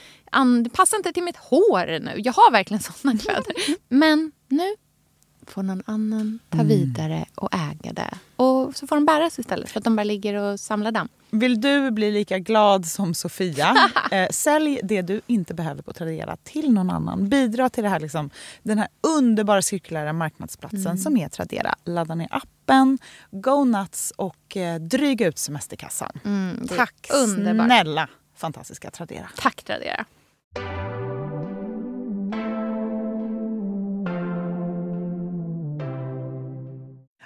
[SPEAKER 2] Det passar inte till mitt hår nu. Jag har verkligen såna kläder. Men nu får någon annan ta mm. vidare och äga det. Och så får de bäras istället för att de bara ligger och samlar damm.
[SPEAKER 3] Vill du bli lika glad som Sofia, eh, sälj det du inte behöver på Tradera till någon annan. Bidra till det här, liksom, den här underbara cirkulära marknadsplatsen mm. som är Tradera. Ladda ner appen, go nuts och eh, dryga ut semesterkassan. Mm, Tack underbart. snälla fantastiska Tradera.
[SPEAKER 2] Tack Tradera.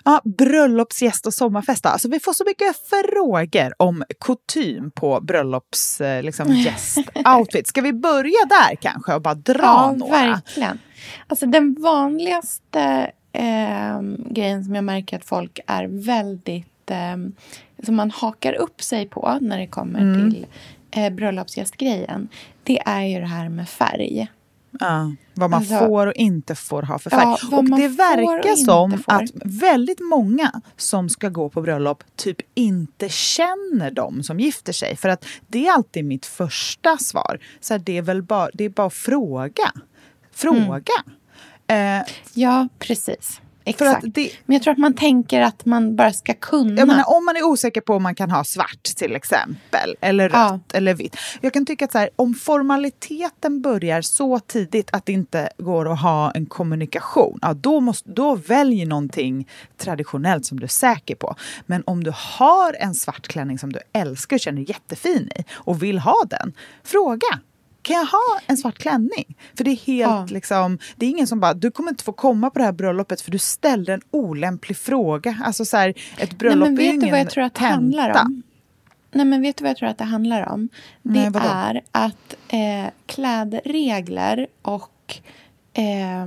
[SPEAKER 3] Ja, bröllopsgäst och sommarfest. Alltså, vi får så mycket frågor om kutym på bröllopsgäst liksom, outfit. Ska vi börja där kanske och bara dra ja, några?
[SPEAKER 4] verkligen. Alltså den vanligaste eh, grejen som jag märker att folk är väldigt... Eh, som man hakar upp sig på när det kommer mm. till eh, bröllopsgästgrejen. Det är ju det här med färg.
[SPEAKER 3] Ja, vad man alltså, får och inte får ha för färg. Ja, och det verkar och som att väldigt många som ska gå på bröllop typ inte känner dem som gifter sig. För att det är alltid mitt första svar. Så det är väl bara, det är bara att fråga. Fråga.
[SPEAKER 4] Mm. Eh, ja, precis. Exakt. Det, men jag tror att man tänker att man bara ska kunna.
[SPEAKER 3] Jag menar, om man är osäker på om man kan ha svart till exempel, eller rött ja. eller vitt. Jag kan tycka att så här, om formaliteten börjar så tidigt att det inte går att ha en kommunikation, ja, då, måste, då välj någonting traditionellt som du är säker på. Men om du har en svart klänning som du älskar och känner jättefin i och vill ha den, fråga kan jag ha en svart klänning? För det är helt ja. liksom, det är ingen som bara, du kommer inte få komma på det här bröllopet för du ställde en olämplig fråga. Alltså så här, ett bröllop Nej, men vet du vad jag tror att det handlar om?
[SPEAKER 4] Nej men vet du vad jag tror att det handlar om? Det Nej, är att eh, klädregler och eh,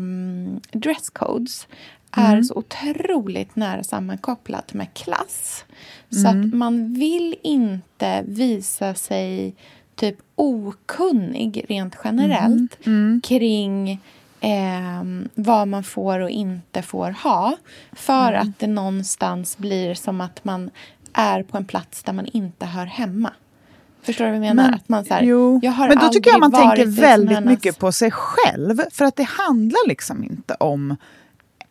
[SPEAKER 4] dresscodes är mm. så otroligt nära sammankopplat med klass. Så mm. att man vill inte visa sig typ okunnig rent generellt mm. Mm. kring eh, vad man får och inte får ha. För mm. att det någonstans blir som att man är på en plats där man inte hör hemma. Förstår du vad jag menar?
[SPEAKER 3] Men,
[SPEAKER 4] att man så
[SPEAKER 3] här, jo. Jag har men då tycker jag man tänker väldigt hennes... mycket på sig själv. För att det handlar liksom inte om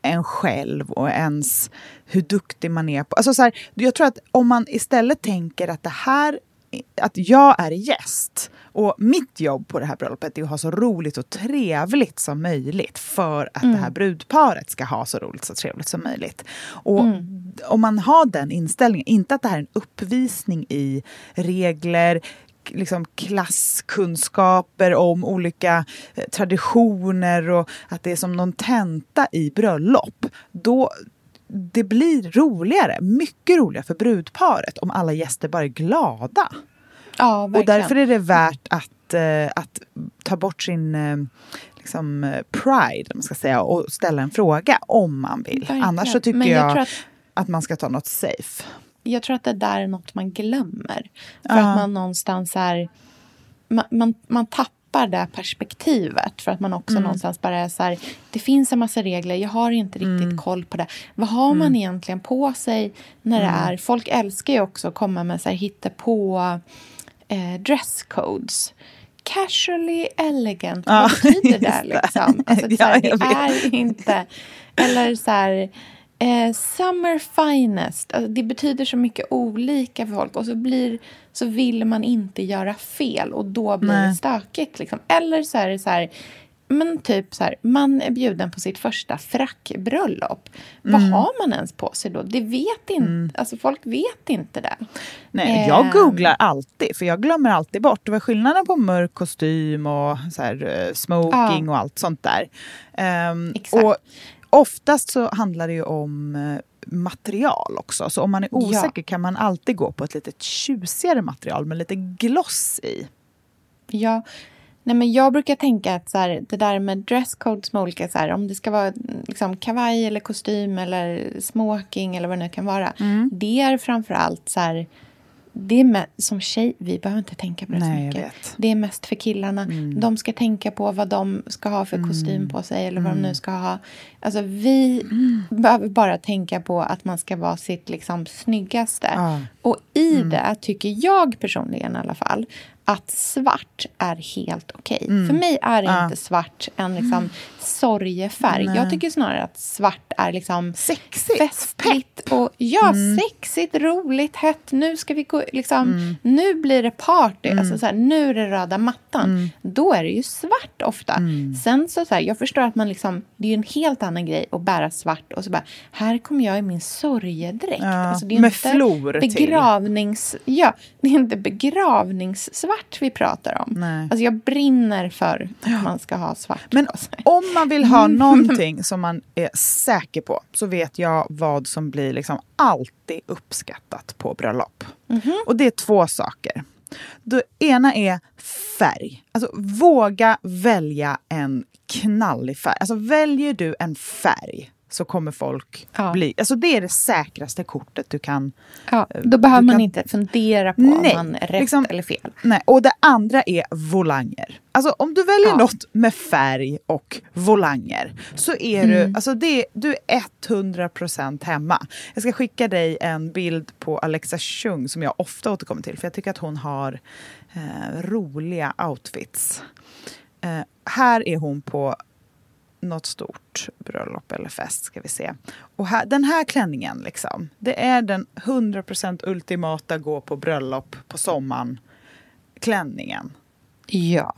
[SPEAKER 3] en själv och ens hur duktig man är på... Alltså så här, jag tror att om man istället tänker att det här att jag är gäst. Och mitt jobb på det här bröllopet är att ha så roligt och trevligt som möjligt för att mm. det här brudparet ska ha så roligt och trevligt som möjligt. Och mm. om man har den inställningen, inte att det här är en uppvisning i regler, liksom klasskunskaper om olika eh, traditioner och att det är som någon tenta i bröllop. Då, det blir roligare, mycket roligare för brudparet om alla gäster bara är glada.
[SPEAKER 4] Ja,
[SPEAKER 3] och därför är det värt att, eh, att ta bort sin eh, liksom, pride man ska säga, och ställa en fråga om man vill. Verkligen. Annars så tycker jag, jag att, att man ska ta något safe
[SPEAKER 4] jag tror att det där är något man glömmer. För uh. att man någonstans är... Man, man, man tappar det perspektivet. För att man också mm. någonstans bara är så här... Det finns en massa regler, jag har inte riktigt mm. koll på det. Vad har man mm. egentligen på sig när det mm. är... Folk älskar ju också att komma med så här på eh, dresscodes casually elegant. Ja, Vad betyder det? Liksom? Alltså, ja, här, det är inte... Eller så här, Eh, summer finest, alltså det betyder så mycket olika för folk och så, blir, så vill man inte göra fel och då blir Nej. det stökigt. Liksom. Eller så är det så här, men typ så här, man är bjuden på sitt första frackbröllop. Mm. Vad har man ens på sig då? Det vet inte, mm. alltså folk vet inte det.
[SPEAKER 3] Nej, eh. jag googlar alltid, för jag glömmer alltid bort. Det var skillnaden på mörk kostym och så här, uh, smoking ja. och allt sånt där. Um, Exakt. Och Oftast så handlar det ju om eh, material också. Så om man är osäker ja. kan man alltid gå på ett lite tjusigare material med lite gloss i.
[SPEAKER 4] Ja, Nej, men jag brukar tänka att så här, det där med dresscodes med olika, så här, om det ska vara liksom, kavaj eller kostym eller smoking eller vad det nu kan vara. Mm. Det är framför allt så här, det är med, som tjej, vi behöver inte tänka på det Nej, så mycket. Det är mest för killarna. Mm. De ska tänka på vad de ska ha för kostym mm. på sig eller vad mm. de nu ska ha. Alltså vi mm. behöver bara tänka på att man ska vara sitt liksom snyggaste. Ah. Och i mm. det tycker jag personligen i alla fall att svart är helt okej. Okay. Mm. För mig är ja. inte svart en liksom sorgefärg. Nej. Jag tycker snarare att svart är liksom
[SPEAKER 3] sexigt,
[SPEAKER 4] festligt och ja, mm. sexigt, roligt, hett. Nu ska vi gå, liksom, mm. nu blir det party. Mm. Alltså, så här, nu är det röda mattan. Mm. Då är det ju svart ofta. Mm. Sen så, så här, jag förstår att man liksom, det är en helt annan grej att bära svart och så bara, här kommer jag i min sorgedräkt. Ja,
[SPEAKER 3] alltså, det är med inte flor
[SPEAKER 4] begravnings, till. Ja, det är inte begravningssvart svart vi pratar om. Nej. Alltså jag brinner för att man ska ha svart
[SPEAKER 3] Men om man vill ha någonting som man är säker på så vet jag vad som blir liksom alltid uppskattat på bröllop. Mm -hmm. Och det är två saker. Det ena är färg. Alltså våga välja en knallig färg. Alltså väljer du en färg så kommer folk ja. bli... Alltså det är det säkraste kortet du kan...
[SPEAKER 4] Ja, eh, då behöver man kan, inte fundera på nej, om man är rätt liksom, eller fel.
[SPEAKER 3] Nej, och det andra är volanger. Alltså om du väljer ja. något med färg och volanger så är mm. du, alltså det, du är 100% hemma. Jag ska skicka dig en bild på Alexa Chung som jag ofta återkommer till för jag tycker att hon har eh, roliga outfits. Eh, här är hon på något stort bröllop eller fest ska vi se. Och här, den här klänningen liksom, det är den 100% ultimata gå på bröllop på sommaren klänningen.
[SPEAKER 4] Ja.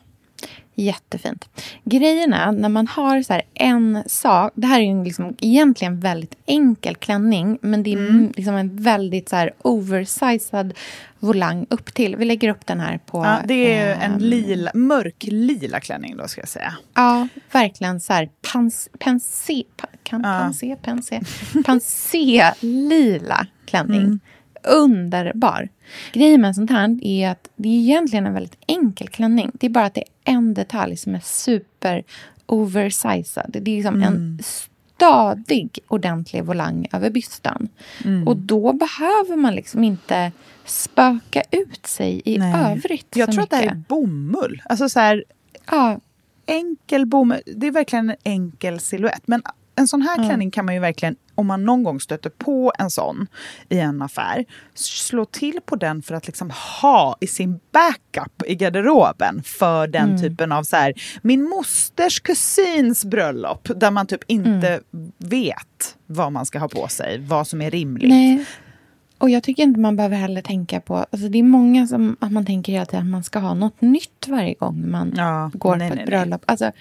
[SPEAKER 4] Jättefint. Grejen är, när man har så en sak... Det här är ju liksom egentligen väldigt enkel klänning men det är mm. liksom en väldigt så här oversized volang upp till. Vi lägger upp den här på...
[SPEAKER 3] Ja, det är eh, en lila, mörk lila klänning då, ska jag säga.
[SPEAKER 4] Ja, verkligen så här pans, pensé... Kan, ja. Pensé? Pensé? Pensé lila klänning. Mm underbar. Grejen med sånt här är att det är egentligen en väldigt enkel klänning. Det är bara att det är en detalj som är super oversized. Det är liksom mm. en stadig, ordentlig volang över bysten. Mm. Och då behöver man liksom inte spöka ut sig i Nej. övrigt.
[SPEAKER 3] Jag tror mycket. att det här är bomull. Alltså så här, ja. enkel bomull. Det är verkligen en enkel siluett. Men en sån här klänning mm. kan man ju verkligen, om man någon gång stöter på en sån i en affär, slå till på den för att liksom ha i sin backup i garderoben för den mm. typen av så här, min mosters kusins bröllop där man typ inte mm. vet vad man ska ha på sig, vad som är rimligt. Nej.
[SPEAKER 4] Och jag tycker inte man behöver heller tänka på... Alltså det är många som att man tänker hela tiden att man ska ha något nytt varje gång man
[SPEAKER 3] Ja,
[SPEAKER 4] går
[SPEAKER 3] nej,
[SPEAKER 4] på ett
[SPEAKER 3] nej.
[SPEAKER 4] bröllop. Alltså,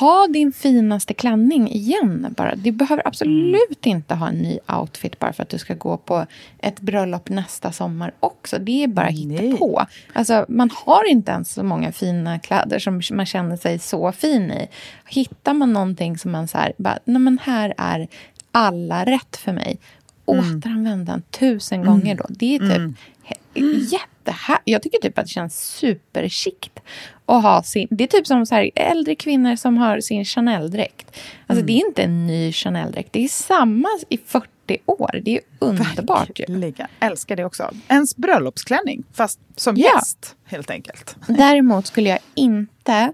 [SPEAKER 4] ha din finaste klänning igen bara. Du behöver absolut
[SPEAKER 3] Mm.
[SPEAKER 4] inte ha en ny outfit bara för att du ska gå på ett bröllop nästa sommar också. Det är bara hitta på. Alltså, man har inte ens så många fina kläder som man känner sig så fin i. Hittar man någonting som man så här, bara, nej men här är alla rätt för mig.
[SPEAKER 3] Mm.
[SPEAKER 4] Återanvänd den tusen gånger då. Det är typ he- jättehär... Jag tycker typ att det känns superchikt att ha sin... Det är typ som så här, äldre kvinnor som har sin Chanel-dräkt. Alltså
[SPEAKER 3] Mm.
[SPEAKER 4] det är inte en ny Chanel-dräkt. Det är samma i 40 år. Det är underbart.
[SPEAKER 3] Verkligen. Älskar det också. Ens bröllopsklänning, fast som
[SPEAKER 4] Ja.
[SPEAKER 3] gäst helt enkelt.
[SPEAKER 4] Däremot skulle jag inte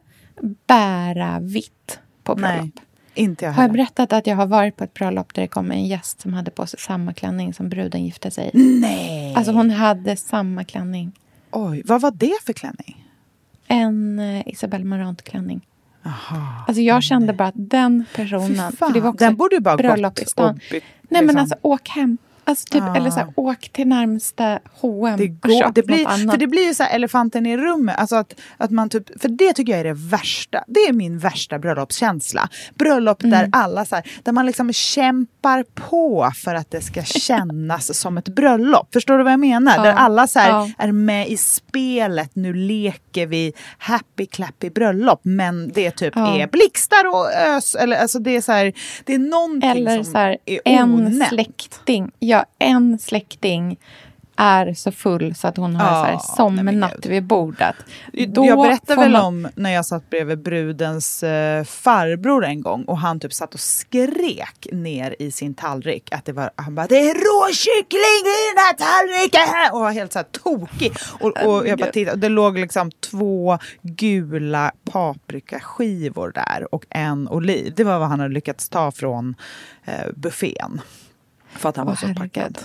[SPEAKER 4] bära vitt på bröllop.
[SPEAKER 3] Nej, inte jag
[SPEAKER 4] Har jag berättat att jag har varit på ett bröllop där det kom en gäst som hade på sig samma klänning som bruden gifte sig i?
[SPEAKER 3] Nej!
[SPEAKER 4] Alltså hon hade samma klänning.
[SPEAKER 3] Oj, vad var det för klänning?
[SPEAKER 4] En eh, Isabelle Marant-klänning.
[SPEAKER 3] Aha.
[SPEAKER 4] Alltså jag kände bara att den personen...
[SPEAKER 3] Fan,
[SPEAKER 4] för det var också
[SPEAKER 3] den borde ju bara
[SPEAKER 4] bröllop
[SPEAKER 3] gått
[SPEAKER 4] i stan.
[SPEAKER 3] och bytt,
[SPEAKER 4] Nej men
[SPEAKER 3] liksom.
[SPEAKER 4] alltså åk hem. Alltså typ,
[SPEAKER 3] Ah.
[SPEAKER 4] eller så här, åk till närmsta H&M
[SPEAKER 3] Det
[SPEAKER 4] och
[SPEAKER 3] går,
[SPEAKER 4] köp
[SPEAKER 3] det
[SPEAKER 4] något
[SPEAKER 3] blir,
[SPEAKER 4] annat.
[SPEAKER 3] för det blir ju så här elefanten i rummet. Alltså att, att man typ, för det tycker jag är det värsta. Det är min värsta bröllopskänsla. Bröllop där
[SPEAKER 4] Mm.
[SPEAKER 3] alla så här, där man liksom kämpar på för att det ska kännas som ett bröllop. Förstår du vad jag menar?
[SPEAKER 4] Ja.
[SPEAKER 3] Där alla så här
[SPEAKER 4] Ja.
[SPEAKER 3] är med i spelet. Nu leker vi happy clappy bröllop. Men det typ
[SPEAKER 4] Ja.
[SPEAKER 3] är blixtar och ös. Eller, alltså det är så här, det är någonting
[SPEAKER 4] Eller
[SPEAKER 3] som
[SPEAKER 4] så här,
[SPEAKER 3] är
[SPEAKER 4] en
[SPEAKER 3] onämnt.
[SPEAKER 4] släkting. Ja, en släkting är så full så att hon har
[SPEAKER 3] Ja,
[SPEAKER 4] så här
[SPEAKER 3] men
[SPEAKER 4] somnat vid bordet.
[SPEAKER 3] jag berättade väl
[SPEAKER 4] man-
[SPEAKER 3] om när jag satt bredvid brudens eh, farbror en gång och han typ satt och skrek ner i sin tallrik att det var, han bara det är råkyckling i den här tallriken! Och var helt så här tokig. Och, och jag bara tittade, och det låg liksom två gula paprikaskivor där och en oliv. Det var vad han hade lyckats ta från eh, buffén. För att han var
[SPEAKER 4] Åh,
[SPEAKER 3] så
[SPEAKER 4] herregud.
[SPEAKER 3] packad.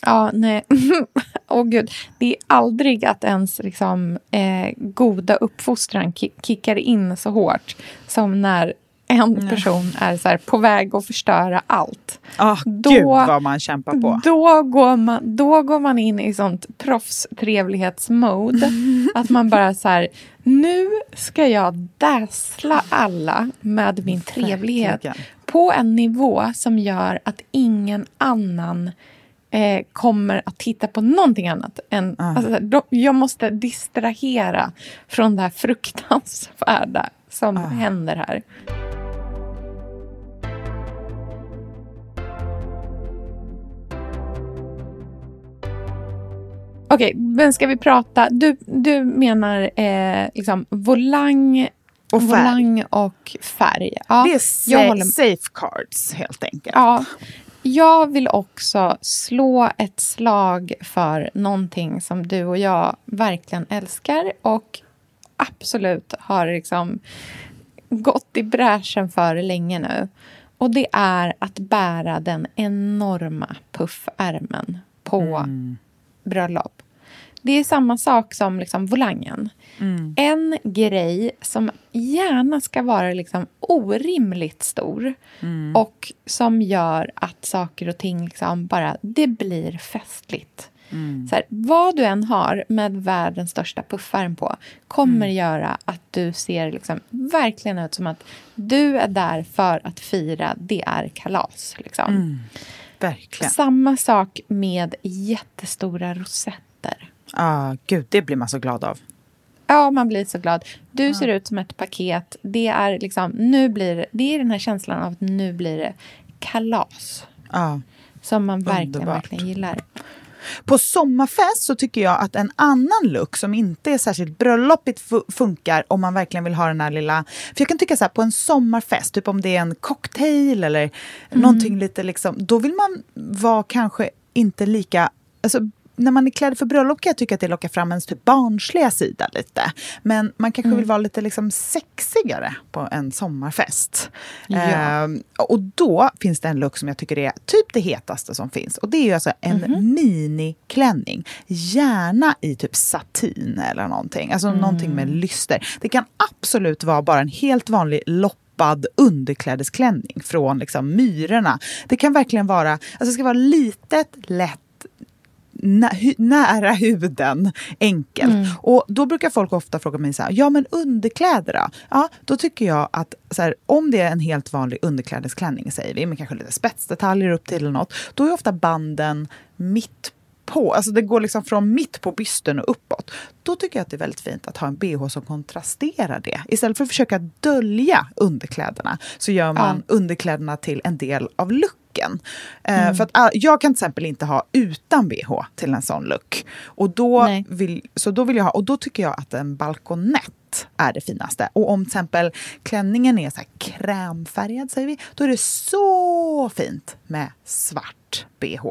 [SPEAKER 4] Ja, nej. Åh gud. Det är aldrig att ens liksom, eh, goda uppfostran ki- kickar in så hårt som när en person är så här, på väg att förstöra allt.
[SPEAKER 3] Ah,
[SPEAKER 4] Då-
[SPEAKER 3] Gud vad man kämpar på.
[SPEAKER 4] Då går, man, då går man in i sånt proffstrevlighetsmode. att man bara så här, nu ska jag dassla alla med min trevlighet. På en nivå som gör att ingen annan eh, kommer att titta på någonting annat. Än,
[SPEAKER 3] Ah.
[SPEAKER 4] alltså, då, jag måste distrahera från det här fruktansvärda som
[SPEAKER 3] Ah.
[SPEAKER 4] händer här. Okej, men ska vi prata... Du, du menar eh, liksom volang,
[SPEAKER 3] Och färg.
[SPEAKER 4] volang och färg. Ja,
[SPEAKER 3] Det är
[SPEAKER 4] jag
[SPEAKER 3] sa-
[SPEAKER 4] håller med.
[SPEAKER 3] safecards helt enkelt.
[SPEAKER 4] Ja, jag vill också slå ett slag för någonting som du och jag verkligen älskar och absolut har liksom gått i bräschen för länge nu. Och det är att bära den enorma puffärmen på bröllop. Det är samma sak som liksom volangen. En grej som gärna ska vara liksom orimligt stor och som gör att saker och ting liksom bara, det blir festligt. Så här, vad du än har med världens största puffärm på kommer göra att du ser liksom verkligen ut som att du är där för att fira, det är kalas. Liksom.
[SPEAKER 3] Verkligen.
[SPEAKER 4] Samma sak med jättestora rosetter.
[SPEAKER 3] Ah, gud, det blir man så glad av.
[SPEAKER 4] Ja, man blir så glad. Du ser ut som ett paket. Det är liksom, nu blir det, är den här känslan av att nu blir det kalas.
[SPEAKER 3] Ah.
[SPEAKER 4] Som man verkligen,
[SPEAKER 3] Underbart.
[SPEAKER 4] verkligen gillar.
[SPEAKER 3] På sommarfest så tycker jag att en annan look som inte är särskilt bröllopigt fu- funkar om man verkligen vill ha den här lilla... För jag kan tycka så här på en sommarfest, typ om det är en cocktail eller någonting lite liksom, då vill man vara kanske inte lika... Alltså, när man är klädd för bröllop kan jag tycka att det lockar fram ens typ barnsliga sida lite. Men man kanske vill vara lite liksom sexigare på en sommarfest.
[SPEAKER 4] Ja.
[SPEAKER 3] Ehm, och då finns det en look som jag tycker är typ det hetaste som finns. Och det är ju alltså en miniklänning. Gärna i typ satin eller någonting. Alltså någonting med lyster. Det kan absolut vara bara en helt vanlig loppad underklädesklänning från liksom myrorna. Det kan verkligen vara, alltså det ska vara litet, lätt nä hu nära huden, enkelt.
[SPEAKER 4] Mm.
[SPEAKER 3] Och då brukar folk ofta fråga mig så här, ja men underkläder då? Ja, då tycker jag att så här, om det är en helt vanlig underklädesklänning, säger vi, med kanske lite spetsdetaljer upp till eller något, då är ofta banden mitt på, alltså det går liksom från mitt på bysten och uppåt. Då tycker jag att det är väldigt fint att ha en bh som kontrasterar det. Istället för att försöka dölja underkläderna så gör man
[SPEAKER 4] Ja.
[SPEAKER 3] underkläderna till en del av looken. Eh, för att, ah, jag kan till exempel inte ha utan bh till en sån look. Och då,
[SPEAKER 4] Nej.
[SPEAKER 3] vill, så då vill jag ha, och då tycker jag att en balkonett är det finaste. Och om till exempel klänningen är så krämfärgad, säger vi, då är det så fint med svart bh.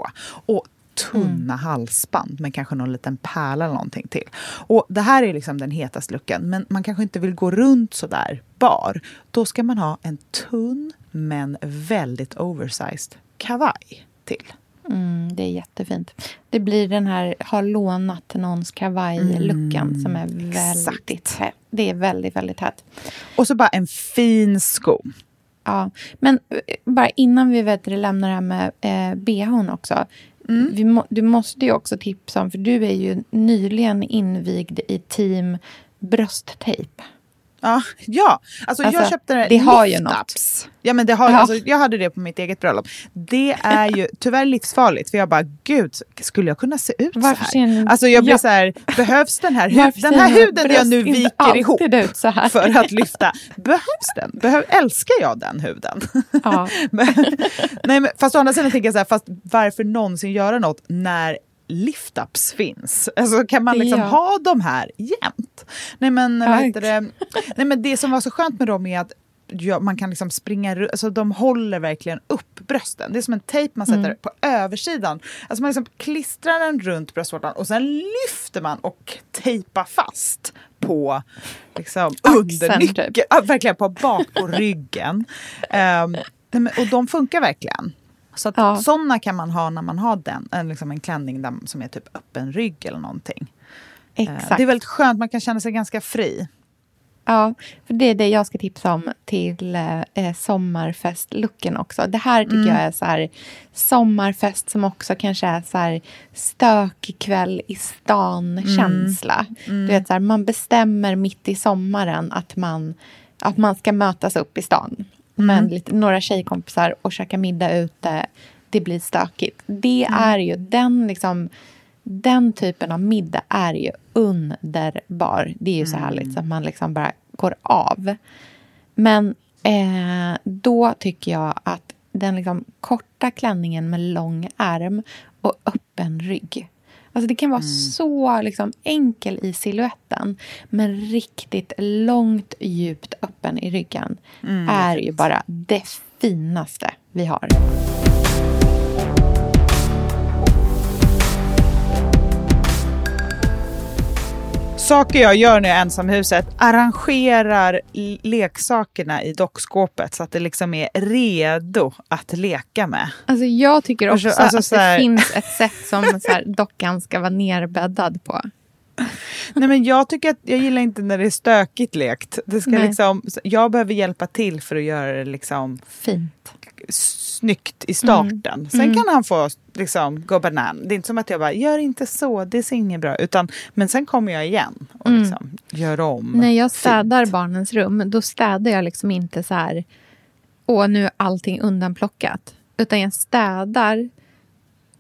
[SPEAKER 3] Och tunna halsband med kanske någon liten pärla eller någonting till. Och det här är liksom den hetaste looken, men man kanske inte vill gå runt så där bar. Då ska man ha en tunn men väldigt oversized kavaj till.
[SPEAKER 4] Mm, det är jättefint. Det blir den här har lånat någons kavaj-looken som är väldigt hett. Det är väldigt, väldigt hett.
[SPEAKER 3] Och så bara en fin sko.
[SPEAKER 4] Ja, men eh, bara innan vi vet det, lämnar det här med eh, bhn också. Vi må, du måste ju också tipsa om, för du är ju nyligen invigd i team brösttejp.
[SPEAKER 3] Ja, ja. Alltså, jag
[SPEAKER 4] Alltså,
[SPEAKER 3] köpte det,
[SPEAKER 4] har ju
[SPEAKER 3] lift-ups. Ja, men det har,
[SPEAKER 4] Ja.
[SPEAKER 3] alltså, jag hade det på mitt eget bröllop. Det är ju tyvärr livsfarligt. För jag bara, gud, skulle jag kunna se ut
[SPEAKER 4] Varför
[SPEAKER 3] så här? Alltså jag blir
[SPEAKER 4] Ja.
[SPEAKER 3] så här, behövs den här, hu- den här huden jag nu viker ihop
[SPEAKER 4] ut så här?
[SPEAKER 3] för att lyfta, behövs den? Behöv, älskar jag den huden?
[SPEAKER 4] Ja.
[SPEAKER 3] Men- Nej, men, fast å andra sidan tänker jag så här, fast varför någonsin göra något när liftups finns? Alltså kan man liksom
[SPEAKER 4] Ja.
[SPEAKER 3] ha de här jämt? Nej men, det? Nej, men det som var så skönt med dem är att ja, man kan liksom springa alltså de håller verkligen upp brösten. Det är som en tejp man sätter
[SPEAKER 4] Mm.
[SPEAKER 3] på översidan. Alltså man liksom klistrar den runt bröstvårtan och sen lyfter man och tejpar fast på liksom, under
[SPEAKER 4] Axeln,
[SPEAKER 3] nyckeln.
[SPEAKER 4] typ.
[SPEAKER 3] Ja, verkligen på bak på ryggen. Men, och de funkar verkligen. Så
[SPEAKER 4] Ja.
[SPEAKER 3] sådana kan man ha när man har den, en, liksom en klänning där, som är typ öppen rygg eller någonting. Eh,
[SPEAKER 4] Exakt.
[SPEAKER 3] Det är väldigt skönt, man kan känna sig ganska fri.
[SPEAKER 4] Ja, för det är det jag ska tipsa om till eh, sommarfestlooken också. Det här tycker jag är så här sommarfest som också kanske är så här stökig kväll i stan-känsla. Du vet, så här, man bestämmer mitt i sommaren att man, att man ska mötas upp i stan med lite, några tjejkompisar och käka middag ute. Det blir stökigt. Det är ju den liksom den typen av middag är ju underbar. Det är ju så härligt så att man liksom bara går av. Men eh, då tycker jag att den liksom korta klänningen med lång ärm och öppen rygg. Alltså det kan vara så liksom enkel i siluetten men riktigt långt, djupt öppen i ryggen är ju bara det finaste vi har.
[SPEAKER 3] Saker jag gör när jag är ensam i huset, arrangerar leksakerna i dockskåpet så att det liksom är redo att leka med.
[SPEAKER 4] Alltså jag tycker också
[SPEAKER 3] Alltså, alltså
[SPEAKER 4] att
[SPEAKER 3] här-
[SPEAKER 4] det finns ett sätt som så här, dockan ska vara nerbäddad på.
[SPEAKER 3] Nej, men jag tycker att jag gillar inte när det är stökigt lekt. Det ska
[SPEAKER 4] Nej.
[SPEAKER 3] liksom, jag behöver hjälpa till för att göra det liksom
[SPEAKER 4] Fint.
[SPEAKER 3] snyggt i starten. Sen kan han få liksom, gå banan. Det är inte som att jag bara, gör inte så, det ser inget bra Utan, Men sen kommer jag igen och liksom gör om.
[SPEAKER 4] När jag
[SPEAKER 3] fint.
[SPEAKER 4] städar barnens rum, då städar jag liksom inte så här, åh nu är allting undanplockat. Utan jag städar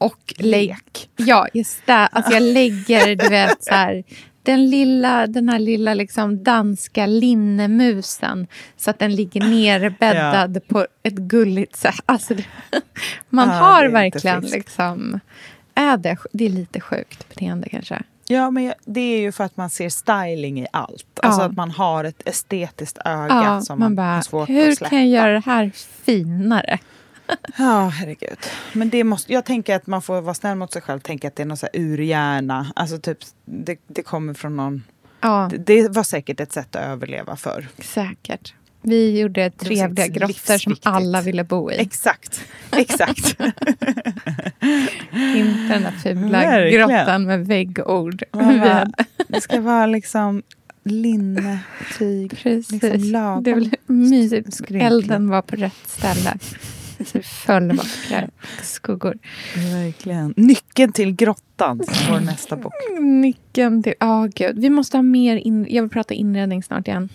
[SPEAKER 4] och lägger... Ja, jag, stä, alltså jag lägger, du vet, så här, den, lilla, den här lilla liksom danska linnemusen så att den ligger nerbäddad på ett gulligt sätt. Alltså, det, man
[SPEAKER 3] Ja, det
[SPEAKER 4] har verkligen liksom... Är det, det är lite sjukt beteende kanske.
[SPEAKER 3] Ja, men det är ju för att man ser styling i allt. Alltså
[SPEAKER 4] Ja.
[SPEAKER 3] att man har ett estetiskt öga
[SPEAKER 4] Ja,
[SPEAKER 3] som
[SPEAKER 4] man
[SPEAKER 3] man, har
[SPEAKER 4] bara,
[SPEAKER 3] svårt
[SPEAKER 4] hur
[SPEAKER 3] att släppa.
[SPEAKER 4] kan jag göra det här finare?
[SPEAKER 3] Ja, herregud. Men det måste, jag tänker att man får vara snäll mot sig själv. Tänka att det är något så här urhjärna. Alltså typ, det, det kommer från någon...
[SPEAKER 4] Ja,
[SPEAKER 3] Det, det var säkert ett sätt att överleva för.
[SPEAKER 4] säkert. Vi gjorde trevliga grottor som alla ville bo i.
[SPEAKER 3] Exakt. Exakt.
[SPEAKER 4] Inte den där fula
[SPEAKER 3] Verkligen.
[SPEAKER 4] grottan med väggord.
[SPEAKER 3] Bara, det ska vara liksom linne, tyg,
[SPEAKER 4] Precis.
[SPEAKER 3] liksom lagom.
[SPEAKER 4] det blev mysigt.
[SPEAKER 3] skrynkligt.
[SPEAKER 4] Elden var på rätt ställe. Så det föll vackra skuggor.
[SPEAKER 3] Verkligen. Nyckeln till grottan, som vår nästa bok.
[SPEAKER 4] Nyckeln till... Ja, gud. Vi måste ha mer... In, jag vill prata inredning snart igen.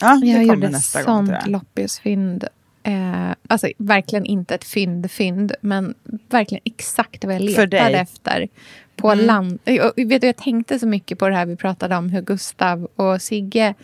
[SPEAKER 3] Ja, det
[SPEAKER 4] Jag gjorde
[SPEAKER 3] nästa tror
[SPEAKER 4] sånt loppisfynd. Eh, alltså verkligen inte ett fynd-fynd, men verkligen exakt vad jag letade efter. På
[SPEAKER 3] Mm.
[SPEAKER 4] land. Jag, vet du, jag tänkte så mycket på det här vi pratade om, hur Gustav och Sigge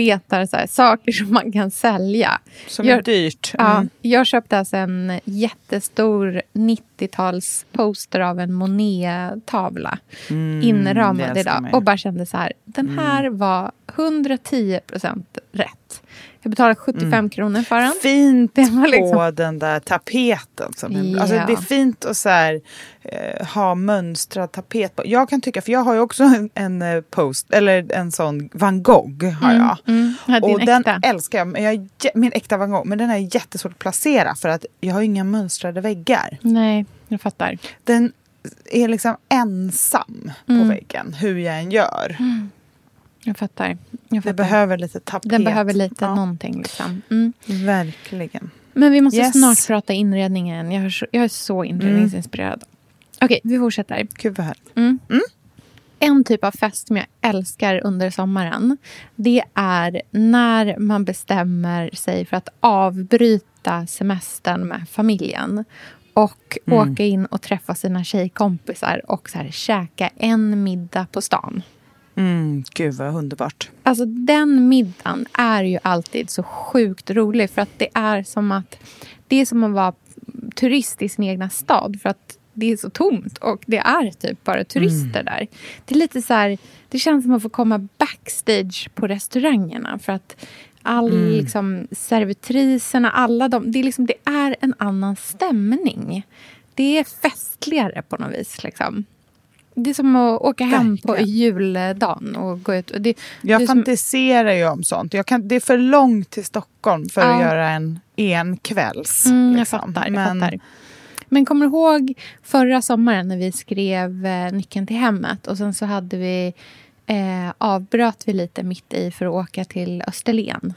[SPEAKER 4] letar så här, saker som man kan sälja.
[SPEAKER 3] Som
[SPEAKER 4] Jag-
[SPEAKER 3] är dyrt.
[SPEAKER 4] Ja,
[SPEAKER 3] Mm.
[SPEAKER 4] jag köpte alltså en jättestor 90-tals poster av en Monet-tavla
[SPEAKER 3] Mm,
[SPEAKER 4] inramad idag och bara kände så här, den här var 110 procent rätt. Jag betalade 75 kronor för den.
[SPEAKER 3] Fint
[SPEAKER 4] Det var liksom-
[SPEAKER 3] på den där tapeten. Som är, alltså det är fint att så här, eh, ha mönstrad tapet på. Jag kan tycka, för jag har ju också en, en eh, post, eller en sån Van Gogh har jag.
[SPEAKER 4] Mm, din
[SPEAKER 3] Och den
[SPEAKER 4] äkta.
[SPEAKER 3] älskar jag, men jag, min äkta Van Gogh, men den är jättesvårt att placera för att jag har inga mönstrade väggar.
[SPEAKER 4] Nej, jag fattar.
[SPEAKER 3] Den är liksom ensam på
[SPEAKER 4] Mm.
[SPEAKER 3] väggen, hur jag än gör.
[SPEAKER 4] Jag fattar. Jag
[SPEAKER 3] Det
[SPEAKER 4] fattar.
[SPEAKER 3] behöver lite tapet.
[SPEAKER 4] Den behöver lite
[SPEAKER 3] ja,
[SPEAKER 4] någonting. Liksom. Mm.
[SPEAKER 3] Verkligen.
[SPEAKER 4] Men vi måste
[SPEAKER 3] Yes.
[SPEAKER 4] snart prata inredningen. Jag är så, jag är så inredningsinspirerad. Okej, vi fortsätter.
[SPEAKER 3] Gud vad härligt.
[SPEAKER 4] En typ av fest som jag älskar under sommaren det är när man bestämmer sig för att avbryta semestern med familjen och åka in och träffa sina tjejkompisar och så här, käka en middag på stan.
[SPEAKER 3] Mm, gud vad underbart.
[SPEAKER 4] Alltså den middagen är ju alltid så sjukt rolig för att det är som att det är som att vara turist i sin egna stad för att det är så tomt och det är typ bara turister där. Det är lite så här, det känns som att få komma backstage på restaurangerna för att all liksom servitriserna, alla de, det är liksom det är en annan stämning. Det är festligare på något vis liksom. Det är som att åka hem på juldagen och gå ut. Och det,
[SPEAKER 3] Jag
[SPEAKER 4] det är som,
[SPEAKER 3] fantiserar ju om sånt. Jag kan, det är för långt till Stockholm för att
[SPEAKER 4] Ja.
[SPEAKER 3] göra en enkvälls.
[SPEAKER 4] Mm, jag
[SPEAKER 3] liksom.
[SPEAKER 4] fattar. Jag
[SPEAKER 3] Men-
[SPEAKER 4] fattar. Men kommer du ihåg förra sommaren när vi skrev eh, Nyckeln till hemmet och sen så hade vi eh, avbröt vi lite mitt i för att åka till Österlen.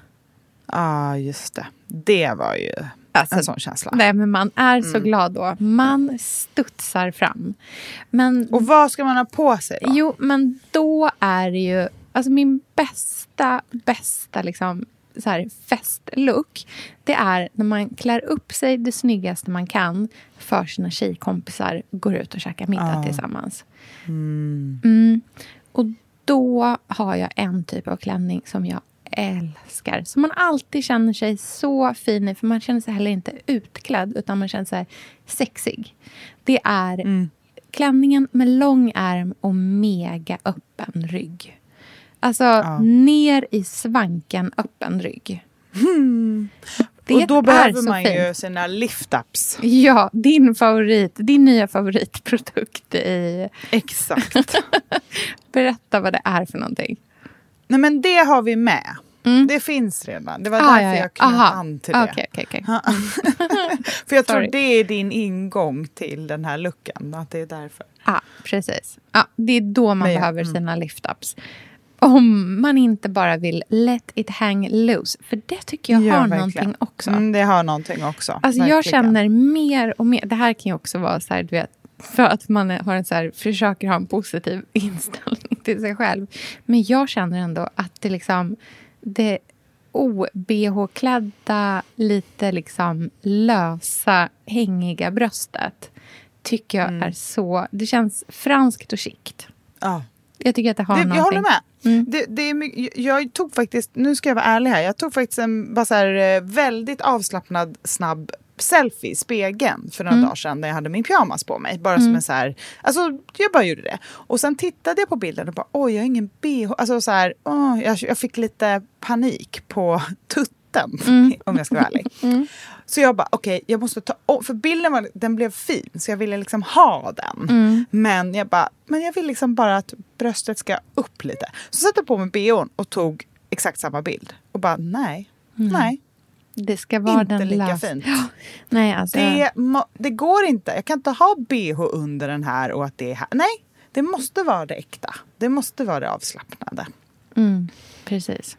[SPEAKER 3] Ja, just det. Det var ju
[SPEAKER 4] Alltså,
[SPEAKER 3] en sån känsla.
[SPEAKER 4] Nej, men man är så
[SPEAKER 3] Mm.
[SPEAKER 4] glad då. Man studsar fram. Men,
[SPEAKER 3] Och vad ska man ha på sig då?
[SPEAKER 4] jo, men då är det ju... Alltså min bästa, bästa liksom, så här, festlook det är när man klär upp sig det snyggaste man kan för sina tjejkompisar går ut och käkar middag
[SPEAKER 3] Ja.
[SPEAKER 4] tillsammans. Mm. Och då har jag en typ av klänning som jag älskar. Som man alltid känner sig så fin i. För man känner sig heller inte utklädd utan man känner sig sexig. Det är
[SPEAKER 3] Mm.
[SPEAKER 4] klänningen med lång ärm och mega öppen rygg. Alltså
[SPEAKER 3] Ja.
[SPEAKER 4] ner i svanken öppen rygg. Det
[SPEAKER 3] och då behöver man
[SPEAKER 4] fint.
[SPEAKER 3] ju sina lift-ups.
[SPEAKER 4] Ja, din favorit, din nya favoritprodukt i...
[SPEAKER 3] Exakt.
[SPEAKER 4] Berätta vad det är för någonting.
[SPEAKER 3] Nej men det har vi med.
[SPEAKER 4] Mm.
[SPEAKER 3] Det finns redan. Det var
[SPEAKER 4] Ah,
[SPEAKER 3] därför
[SPEAKER 4] ja, ja.
[SPEAKER 3] jag knöt an till det.
[SPEAKER 4] Okej, okej, okej.
[SPEAKER 3] För jag tror
[SPEAKER 4] Sorry.
[SPEAKER 3] det är din ingång till den här luckan. Att det är därför.
[SPEAKER 4] Ja, precis. Ja, det är då man
[SPEAKER 3] Men
[SPEAKER 4] behöver
[SPEAKER 3] mm.
[SPEAKER 4] sina lift-ups. Om man inte bara vill let it hang loose. För det tycker jag
[SPEAKER 3] Ja,
[SPEAKER 4] har
[SPEAKER 3] verkligen.
[SPEAKER 4] någonting också.
[SPEAKER 3] Mm, det har någonting också.
[SPEAKER 4] Alltså jag känner mer och mer, det här kan ju också vara så här, du vet, för att man har en så här, försöker ha en positiv inställning till sig själv. Men jag känner ändå att det liksom, det o-bh-klädda, lite liksom lösa, hängiga bröstet tycker jag
[SPEAKER 3] Mm.
[SPEAKER 4] är så, det känns franskt och chict.
[SPEAKER 3] Ja.
[SPEAKER 4] Jag tycker att det har
[SPEAKER 3] Det,
[SPEAKER 4] någonting.
[SPEAKER 3] jag håller med.
[SPEAKER 4] Mm.
[SPEAKER 3] Det, det är jag tog faktiskt, nu ska jag vara ärlig här, jag tog faktiskt en bara här, eh, väldigt avslappnad snabb selfie i spegeln för några
[SPEAKER 4] Mm.
[SPEAKER 3] dagar sedan när jag hade min pyjamas på mig. Bara som en så här, alltså jag bara gjorde det. Och sen tittade jag på bilden och bara oj jag har ingen bh. Alltså så här, åh, jag, jag fick lite panik på tutten om jag ska vara ärlig. Så jag bara okej jag måste ta om, för bilden var, den blev fin så jag ville liksom ha den.
[SPEAKER 4] Mm.
[SPEAKER 3] Men jag bara, men jag vill liksom bara att bröstet ska upp lite. Så satte jag på mig bhn och tog exakt samma bild. Och bara nej, nej.
[SPEAKER 4] Det ska vara
[SPEAKER 3] Inte
[SPEAKER 4] den
[SPEAKER 3] lika
[SPEAKER 4] lös-
[SPEAKER 3] fint.
[SPEAKER 4] Ja, nej, alltså.
[SPEAKER 3] Det, det går inte. Jag kan inte ha bh under den här och att det är här. Nej, det måste vara det äkta. Det måste vara det avslappnade.
[SPEAKER 4] Mm, precis.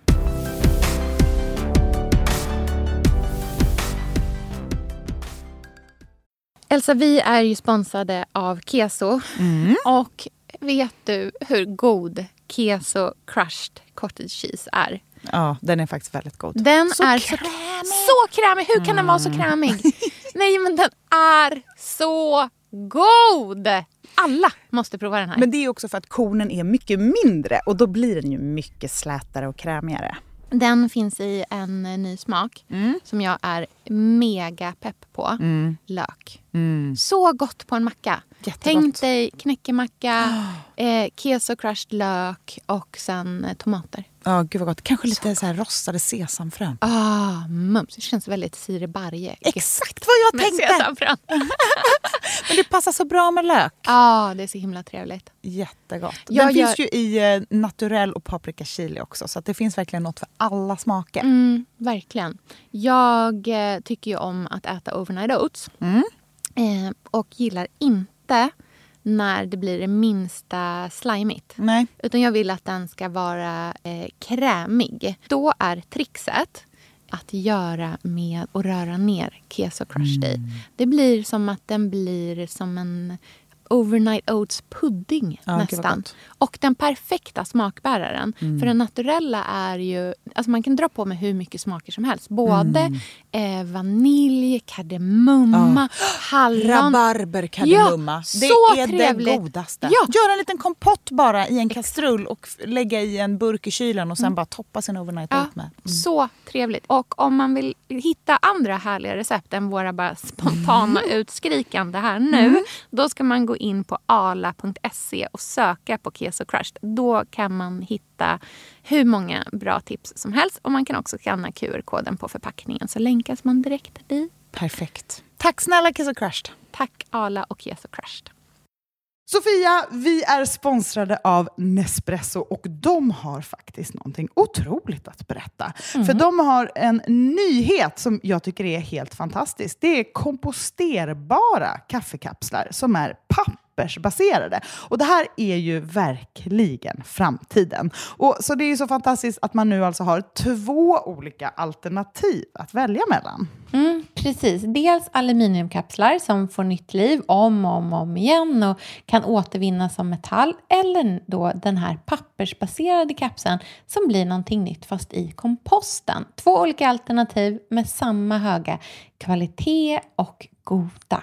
[SPEAKER 4] Elsa, vi är ju sponsrade av Keso.
[SPEAKER 3] Mm.
[SPEAKER 4] Och vet du hur god Keso crushed cottage cheese är?
[SPEAKER 3] Ja, den är faktiskt väldigt god.
[SPEAKER 4] Den
[SPEAKER 3] Så
[SPEAKER 4] är
[SPEAKER 3] krämig.
[SPEAKER 4] så, krämig. Hur kan den vara så krämig? Nej, men den är så god! Alla måste prova den här.
[SPEAKER 3] Men det är också för att kornen är mycket mindre och då blir den ju mycket slätare och krämigare.
[SPEAKER 4] Den finns i en eh, ny smak
[SPEAKER 3] Mm.
[SPEAKER 4] som jag är mega pepp på. Lök.
[SPEAKER 3] Mm.
[SPEAKER 4] Så gott på en macka.
[SPEAKER 3] Jättegott.
[SPEAKER 4] Tänk dig knäckemacka, eh, keso crushed lök och sen eh, tomater.
[SPEAKER 3] Ja, gud vad gott. Kanske lite så här rostade sesamfrön.
[SPEAKER 4] Ah, mums. Det känns väldigt Siri Barje.
[SPEAKER 3] Exakt vad jag
[SPEAKER 4] Med
[SPEAKER 3] tänkte!
[SPEAKER 4] sesamfrön.
[SPEAKER 3] Men det passar så bra med lök.
[SPEAKER 4] Ja, det är så himla trevligt.
[SPEAKER 3] Jättegott.
[SPEAKER 4] Jag
[SPEAKER 3] Den
[SPEAKER 4] gör-
[SPEAKER 3] finns ju i eh, naturell och paprika chili också. Så det finns verkligen något för alla smaker.
[SPEAKER 4] Mm, verkligen. Jag eh, tycker ju om att äta overnight oats.
[SPEAKER 3] Mm.
[SPEAKER 4] Eh, och gillar inte när det blir det minsta slimigt.
[SPEAKER 3] Nej.
[SPEAKER 4] Utan jag vill att den ska vara eh, krämig. Då är trixet att göra med att röra ner keso crushed
[SPEAKER 3] Mm.
[SPEAKER 4] i. Det blir som att den blir som en overnight oats pudding
[SPEAKER 3] Ja,
[SPEAKER 4] nästan. Och den perfekta smakbäraren.
[SPEAKER 3] Mm.
[SPEAKER 4] För den naturella är ju... Alltså man kan dra på med hur mycket smaker som helst. Både
[SPEAKER 3] Mm.
[SPEAKER 4] eh, vanilj, kardemumma, hallon.
[SPEAKER 3] Rabarber, kardemumma.
[SPEAKER 4] Ja,
[SPEAKER 3] det
[SPEAKER 4] så
[SPEAKER 3] är
[SPEAKER 4] trevligt.
[SPEAKER 3] det godaste.
[SPEAKER 4] Ja.
[SPEAKER 3] Gör en liten kompott bara i en kastrull och lägga i en burk i kylen och sen bara toppa sin overnight
[SPEAKER 4] Mm. Ja,
[SPEAKER 3] oat med.
[SPEAKER 4] Så trevligt. Och om man vill hitta andra härliga recept än våra bara spontana
[SPEAKER 3] Mm.
[SPEAKER 4] utskrikande här nu. Då ska man gå in på ala.se och söka på Keso Crushed. Då kan man hitta hur många bra tips som helst. Och man kan också skanna QR-koden på förpackningen så länkas man direkt dit.
[SPEAKER 3] Perfekt. Tack snälla Kiss och Crushed.
[SPEAKER 4] Tack Ala och Keso Crushed.
[SPEAKER 3] Sofia, vi är sponsrade av Nespresso och de har faktiskt någonting otroligt att berätta. För de har en nyhet som jag tycker är helt fantastisk. Det är komposterbara kaffekapslar som är pappersbaserade. Och det här är ju verkligen framtiden. Och så det är ju så fantastiskt att man nu alltså har två olika alternativ att välja mellan.
[SPEAKER 4] Mm, precis. Dels aluminiumkapslar som får nytt liv om och om, och om igen och kan återvinnas som metall. Eller då den här pappersbaserade kapseln som blir någonting nytt fast i komposten. Två olika alternativ med samma höga kvalitet och goda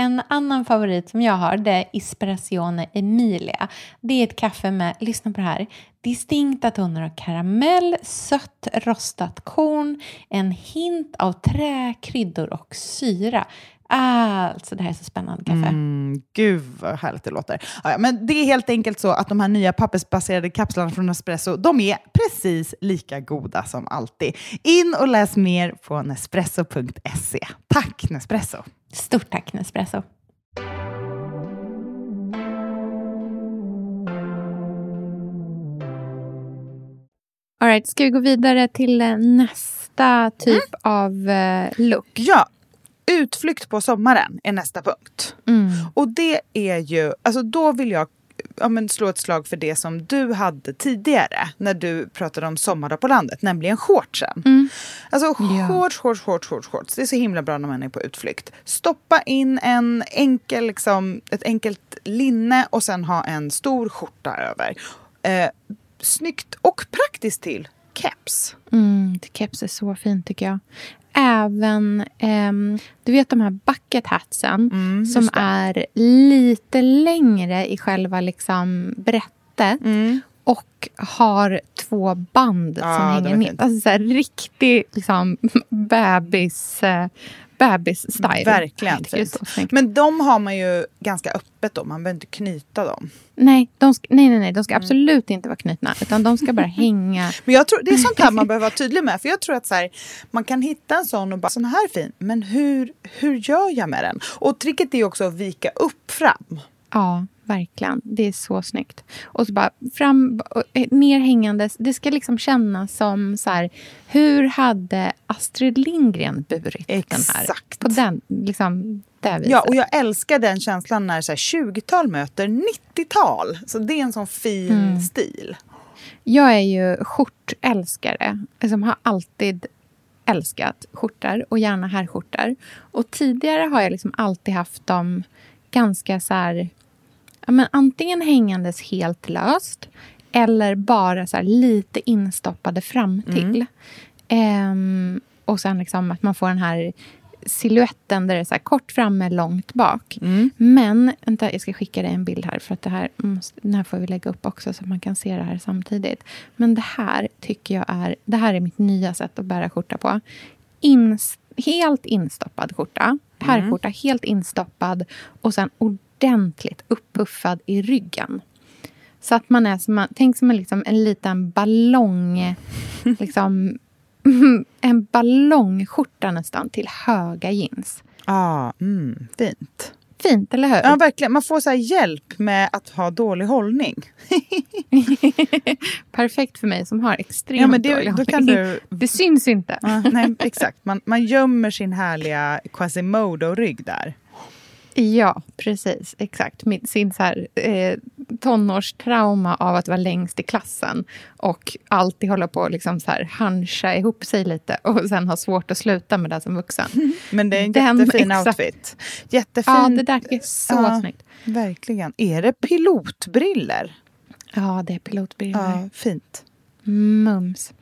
[SPEAKER 4] En annan favorit som jag har det är Espressione Emilia. Det är ett kaffe med, lyssna på det här, distinkta toner av karamell, sött rostat korn, en hint av trä, kryddor och syra. Alltså, det här är så spännande kaffe.
[SPEAKER 3] Mm, gud vad härligt det låter. Ja, ja, men det är helt enkelt så att de här nya pappersbaserade kapslarna från Nespresso, de är precis lika goda som alltid. In och läs mer på nespresso.se. Tack Nespresso!
[SPEAKER 4] Stort tack Nespresso. All right, ska vi gå vidare till eh, nästa typ av eh, look?
[SPEAKER 3] Ja, utflykt på sommaren är nästa punkt.
[SPEAKER 4] Mm.
[SPEAKER 3] Och det är ju, alltså då vill jag ja, men slå ett slag för det som du hade tidigare när du pratade om sommardag på landet, nämligen shortsen. Alltså shorts, shorts, shorts, shorts, shorts. Det är så himla bra när man är på utflykt. Stoppa in en enkel, liksom, ett enkelt linne och sen ha en stor skjorta över. Eh, snyggt och praktiskt till keps.
[SPEAKER 4] Mm, keps är så fint tycker jag. Även, ehm, du vet de här bucket hatsen
[SPEAKER 3] Mm,
[SPEAKER 4] som är lite längre i själva liksom brättet.
[SPEAKER 3] Mm.
[SPEAKER 4] och har två band
[SPEAKER 3] Ja,
[SPEAKER 4] som hänger ner. Alltså så här, riktig liksom, bebis, eh, bebis-style.
[SPEAKER 3] Verkligen fint. Men de har man ju ganska öppet då. Man behöver inte knyta dem.
[SPEAKER 4] Nej, de ska, nej, nej, nej, de ska
[SPEAKER 3] Mm.
[SPEAKER 4] absolut inte vara knutna. Utan de ska bara hänga.
[SPEAKER 3] Men jag tror, det är sånt här man behöver vara tydlig med. För jag tror att så här, man kan hitta en sån och bara, sån här fin. Men hur, hur gör jag med den? Och tricket är också att vika upp fram.
[SPEAKER 4] Ja, verkligen. Det är så snyggt. Och så bara fram, eh, ner hängandes. Det ska liksom kännas som så här, hur hade Astrid Lindgren burit den här?
[SPEAKER 3] Exakt.
[SPEAKER 4] På den, liksom, det viset.
[SPEAKER 3] Ja, och jag älskar den känslan när så här, 20-tal möter 90-tal. Så det är en sån fin
[SPEAKER 4] Mm.
[SPEAKER 3] stil.
[SPEAKER 4] Jag är ju skjortälskare. Som har alltid älskat skjortor och gärna herrskjortor. Och tidigare har jag liksom alltid haft dem ganska så här... Ja, men antingen hängandes helt löst eller bara så lite instoppade fram till. Ehm, och sen liksom att man får den här siluetten där det är så kort framme, långt bak. Men, vänta, jag ska skicka dig en bild här för att det här, måste, den här får vi lägga upp också så att man kan se det här samtidigt. Men det här tycker jag är, det här är mitt nya sätt att bära skjorta på. Ins, helt instoppad skjorta, herrskjorta helt instoppad och sen ordentligt uppuffad i ryggen. Så att man är som, tänk som en, liksom, en liten ballong, liksom, en ballongskjorta nästan till höga jeans.
[SPEAKER 3] Ja, mm, fint.
[SPEAKER 4] Fint, eller hur?
[SPEAKER 3] Ja, verkligen. Man får så hjälp med att ha dålig hållning.
[SPEAKER 4] Perfekt för mig som har extremt
[SPEAKER 3] Ja, men det-
[SPEAKER 4] dålig hållning.
[SPEAKER 3] du-
[SPEAKER 4] Det syns inte.
[SPEAKER 3] Ja, nej, exakt. Man, man gömmer sin härliga Quasimodo-rygg där.
[SPEAKER 4] Ja, precis. Exakt. Min, sin så här, eh, tonårstrauma av att vara längst i klassen och alltid hålla på att liksom så här hancha ihop sig lite och sen ha svårt att sluta med det som vuxen.
[SPEAKER 3] Men det är en
[SPEAKER 4] Den-
[SPEAKER 3] jättefin
[SPEAKER 4] exakt.
[SPEAKER 3] outfit. Jättefin.
[SPEAKER 4] Ja, det där är så
[SPEAKER 3] Ja,
[SPEAKER 4] snyggt.
[SPEAKER 3] Verkligen. Är det pilotbriller?
[SPEAKER 4] Ja, det är pilotbrillor.
[SPEAKER 3] Ja, fint.
[SPEAKER 4] Mums.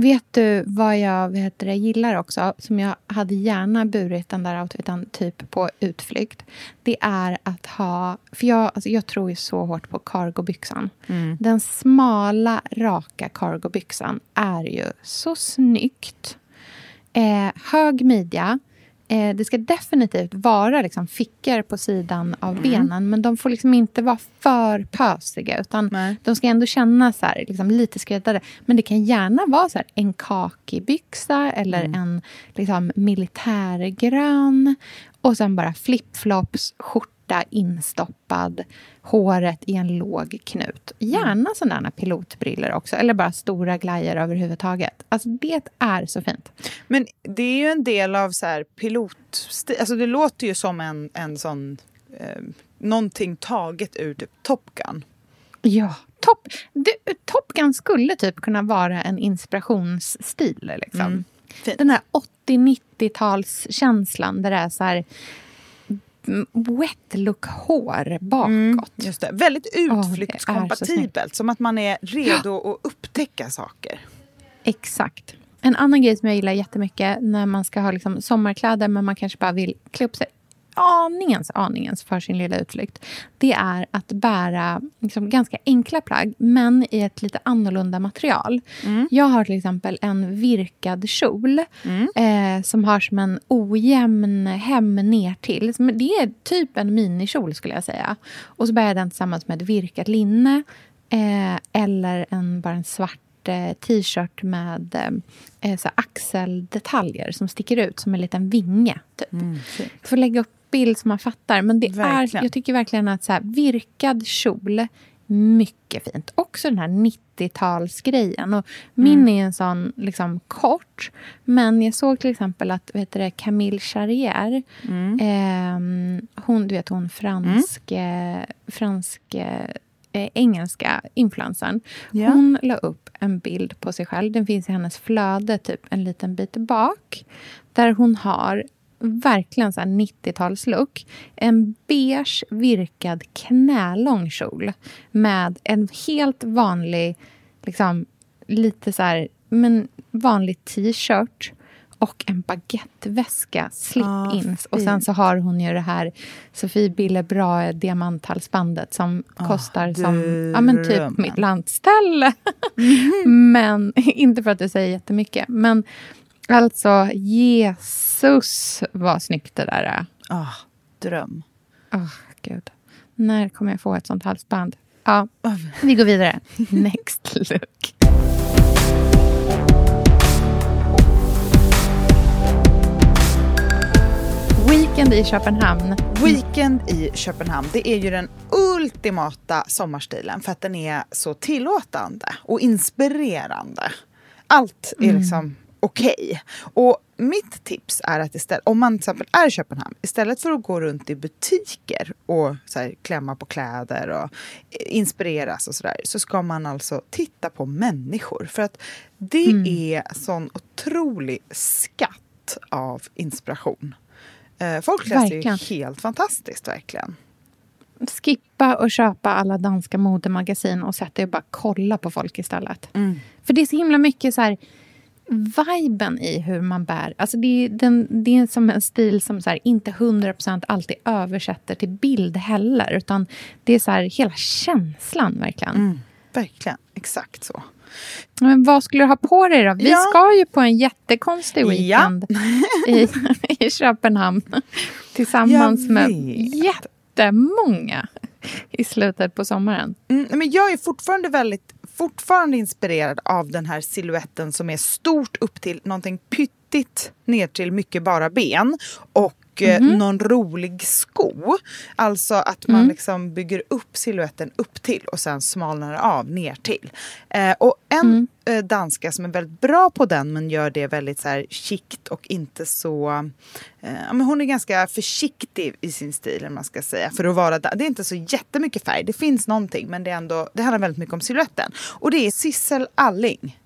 [SPEAKER 4] Vet du vad jag vad heter det, gillar också? Som jag hade gärna burit den där outfiten typ på utflykt. Det är att ha... För jag, alltså jag tror ju så hårt på cargobyxan. Den smala, raka cargobyxan är ju så snyggt. Eh, hög midja. Eh, det ska definitivt vara liksom fickor på sidan av benen men de får liksom inte vara för pösiga utan
[SPEAKER 3] Nej.
[SPEAKER 4] de ska ändå kännas här, liksom lite skräddade. Men det kan gärna vara så här, en kakibyxa eller en liksom, militärgrön och sen bara flipflops, skjorta instoppad, håret i en låg knut. Gärna sådana pilotbriller också, eller bara stora glajjor överhuvudtaget. Alltså det är så fint.
[SPEAKER 3] Men det är ju en del av så här pilotstil. Alltså det låter ju som en, en sån... Eh, någonting taget ur typ Top Gun.
[SPEAKER 4] Ja, Top, du, Top Gun skulle typ kunna vara en inspirationsstil. Liksom.
[SPEAKER 3] Mm.
[SPEAKER 4] Den här 80-90-talskänslan där det är så här mm, wet look-hår bakåt.
[SPEAKER 3] Mm, Just det. Väldigt utflyktskompatibelt. som att man är redo att upptäcka saker.
[SPEAKER 4] Exakt. En annan grej som jag gillar jättemycket när man ska ha liksom sommarkläder men man kanske bara vill klä upp sig aningens, aningens för sin lilla utflykt. Det är att bära liksom ganska enkla plagg men i ett lite annorlunda material. Jag har till exempel en virkad kjol eh, som har som en ojämn hem ner till. Det är typ en minikjol skulle jag säga. Och så bär jag den tillsammans med ett virkat linne eh, eller en, bara en svart eh, t-shirt med eh, så axeldetaljer som sticker ut som en liten vinge. Typ. Jag får lägga upp bild så man fattar. Men det är, jag tycker verkligen att så här, virkad kjol, mycket fint. Också den här 90-talsgrejen. Och min är en sån liksom, kort. Men jag såg till exempel att vet du, det, Camille Charrier, ehm, hon, du vet hon fransk, eh, fransk eh, engelska influencern.
[SPEAKER 3] Ja.
[SPEAKER 4] Hon la upp en bild på sig själv. Den finns i hennes flöde typ en liten bit bak. Där hon har verkligen så här 90-talslook. En beige virkad knälång kjol med en helt vanlig, liksom lite så här, men vanlig t-shirt och en baguetteväska,
[SPEAKER 3] Ah,
[SPEAKER 4] slip-ins. och sen så har hon ju det här Sofie Billebra diamanthalsbandet som kostar som ja, men typ mitt landställe. men inte för att det säger jättemycket. Men alltså, Jesus vad snyggt det där är.
[SPEAKER 3] Ah, dröm.
[SPEAKER 4] Åh, gud. När kommer jag få ett sånt halsband? Ja, vi går vidare. Next look. Weekend i Köpenhamn.
[SPEAKER 3] Weekend i Köpenhamn, det är ju den ultimata sommarstilen för att den är så tillåtande och inspirerande. Allt är liksom okej. Och mitt tips är att istället, om man till exempel är i Köpenhamn, istället för att gå runt i butiker och så här, klämma på kläder och inspireras och sådär, så ska man alltså titta på människor. För att det är sån otrolig skatt av inspiration. Eh, Folk läser
[SPEAKER 4] Verkligen.
[SPEAKER 3] ju helt fantastiskt, verkligen.
[SPEAKER 4] Skippa och köpa alla danska modemagasin och sätta er och bara kolla på folk istället. För det är så himla mycket så här viben i hur man bär. Alltså det, är, den, det är som en stil som så här, inte 100% alltid översätter till bild heller. Utan det är så här hela känslan verkligen.
[SPEAKER 3] Mm, verkligen, exakt så.
[SPEAKER 4] Men vad skulle du ha på dig då? Vi
[SPEAKER 3] Ja.
[SPEAKER 4] ska ju på en jättekonstig
[SPEAKER 3] Ja.
[SPEAKER 4] weekend i, i Köpenhamn. Tillsammans med jättemånga i slutet på sommaren.
[SPEAKER 3] Mm, men jag är fortfarande väldigt fortfarande inspirerad av den här siluetten som är stort upp till någonting pyttigt ner till mycket bara ben. Och eh, någon rolig sko. Alltså att man liksom bygger upp siluetten upp till och sen smalnar av ner till. Eh, och en eh, danska som är väldigt bra på den men gör det väldigt så här och inte så... Eh, men hon är ganska försiktig i sin stil, man ska säga. För att vara det är inte så jättemycket färg, det finns någonting men det, är ändå, det handlar väldigt mycket om siluetten. Och det är Sissel Alling.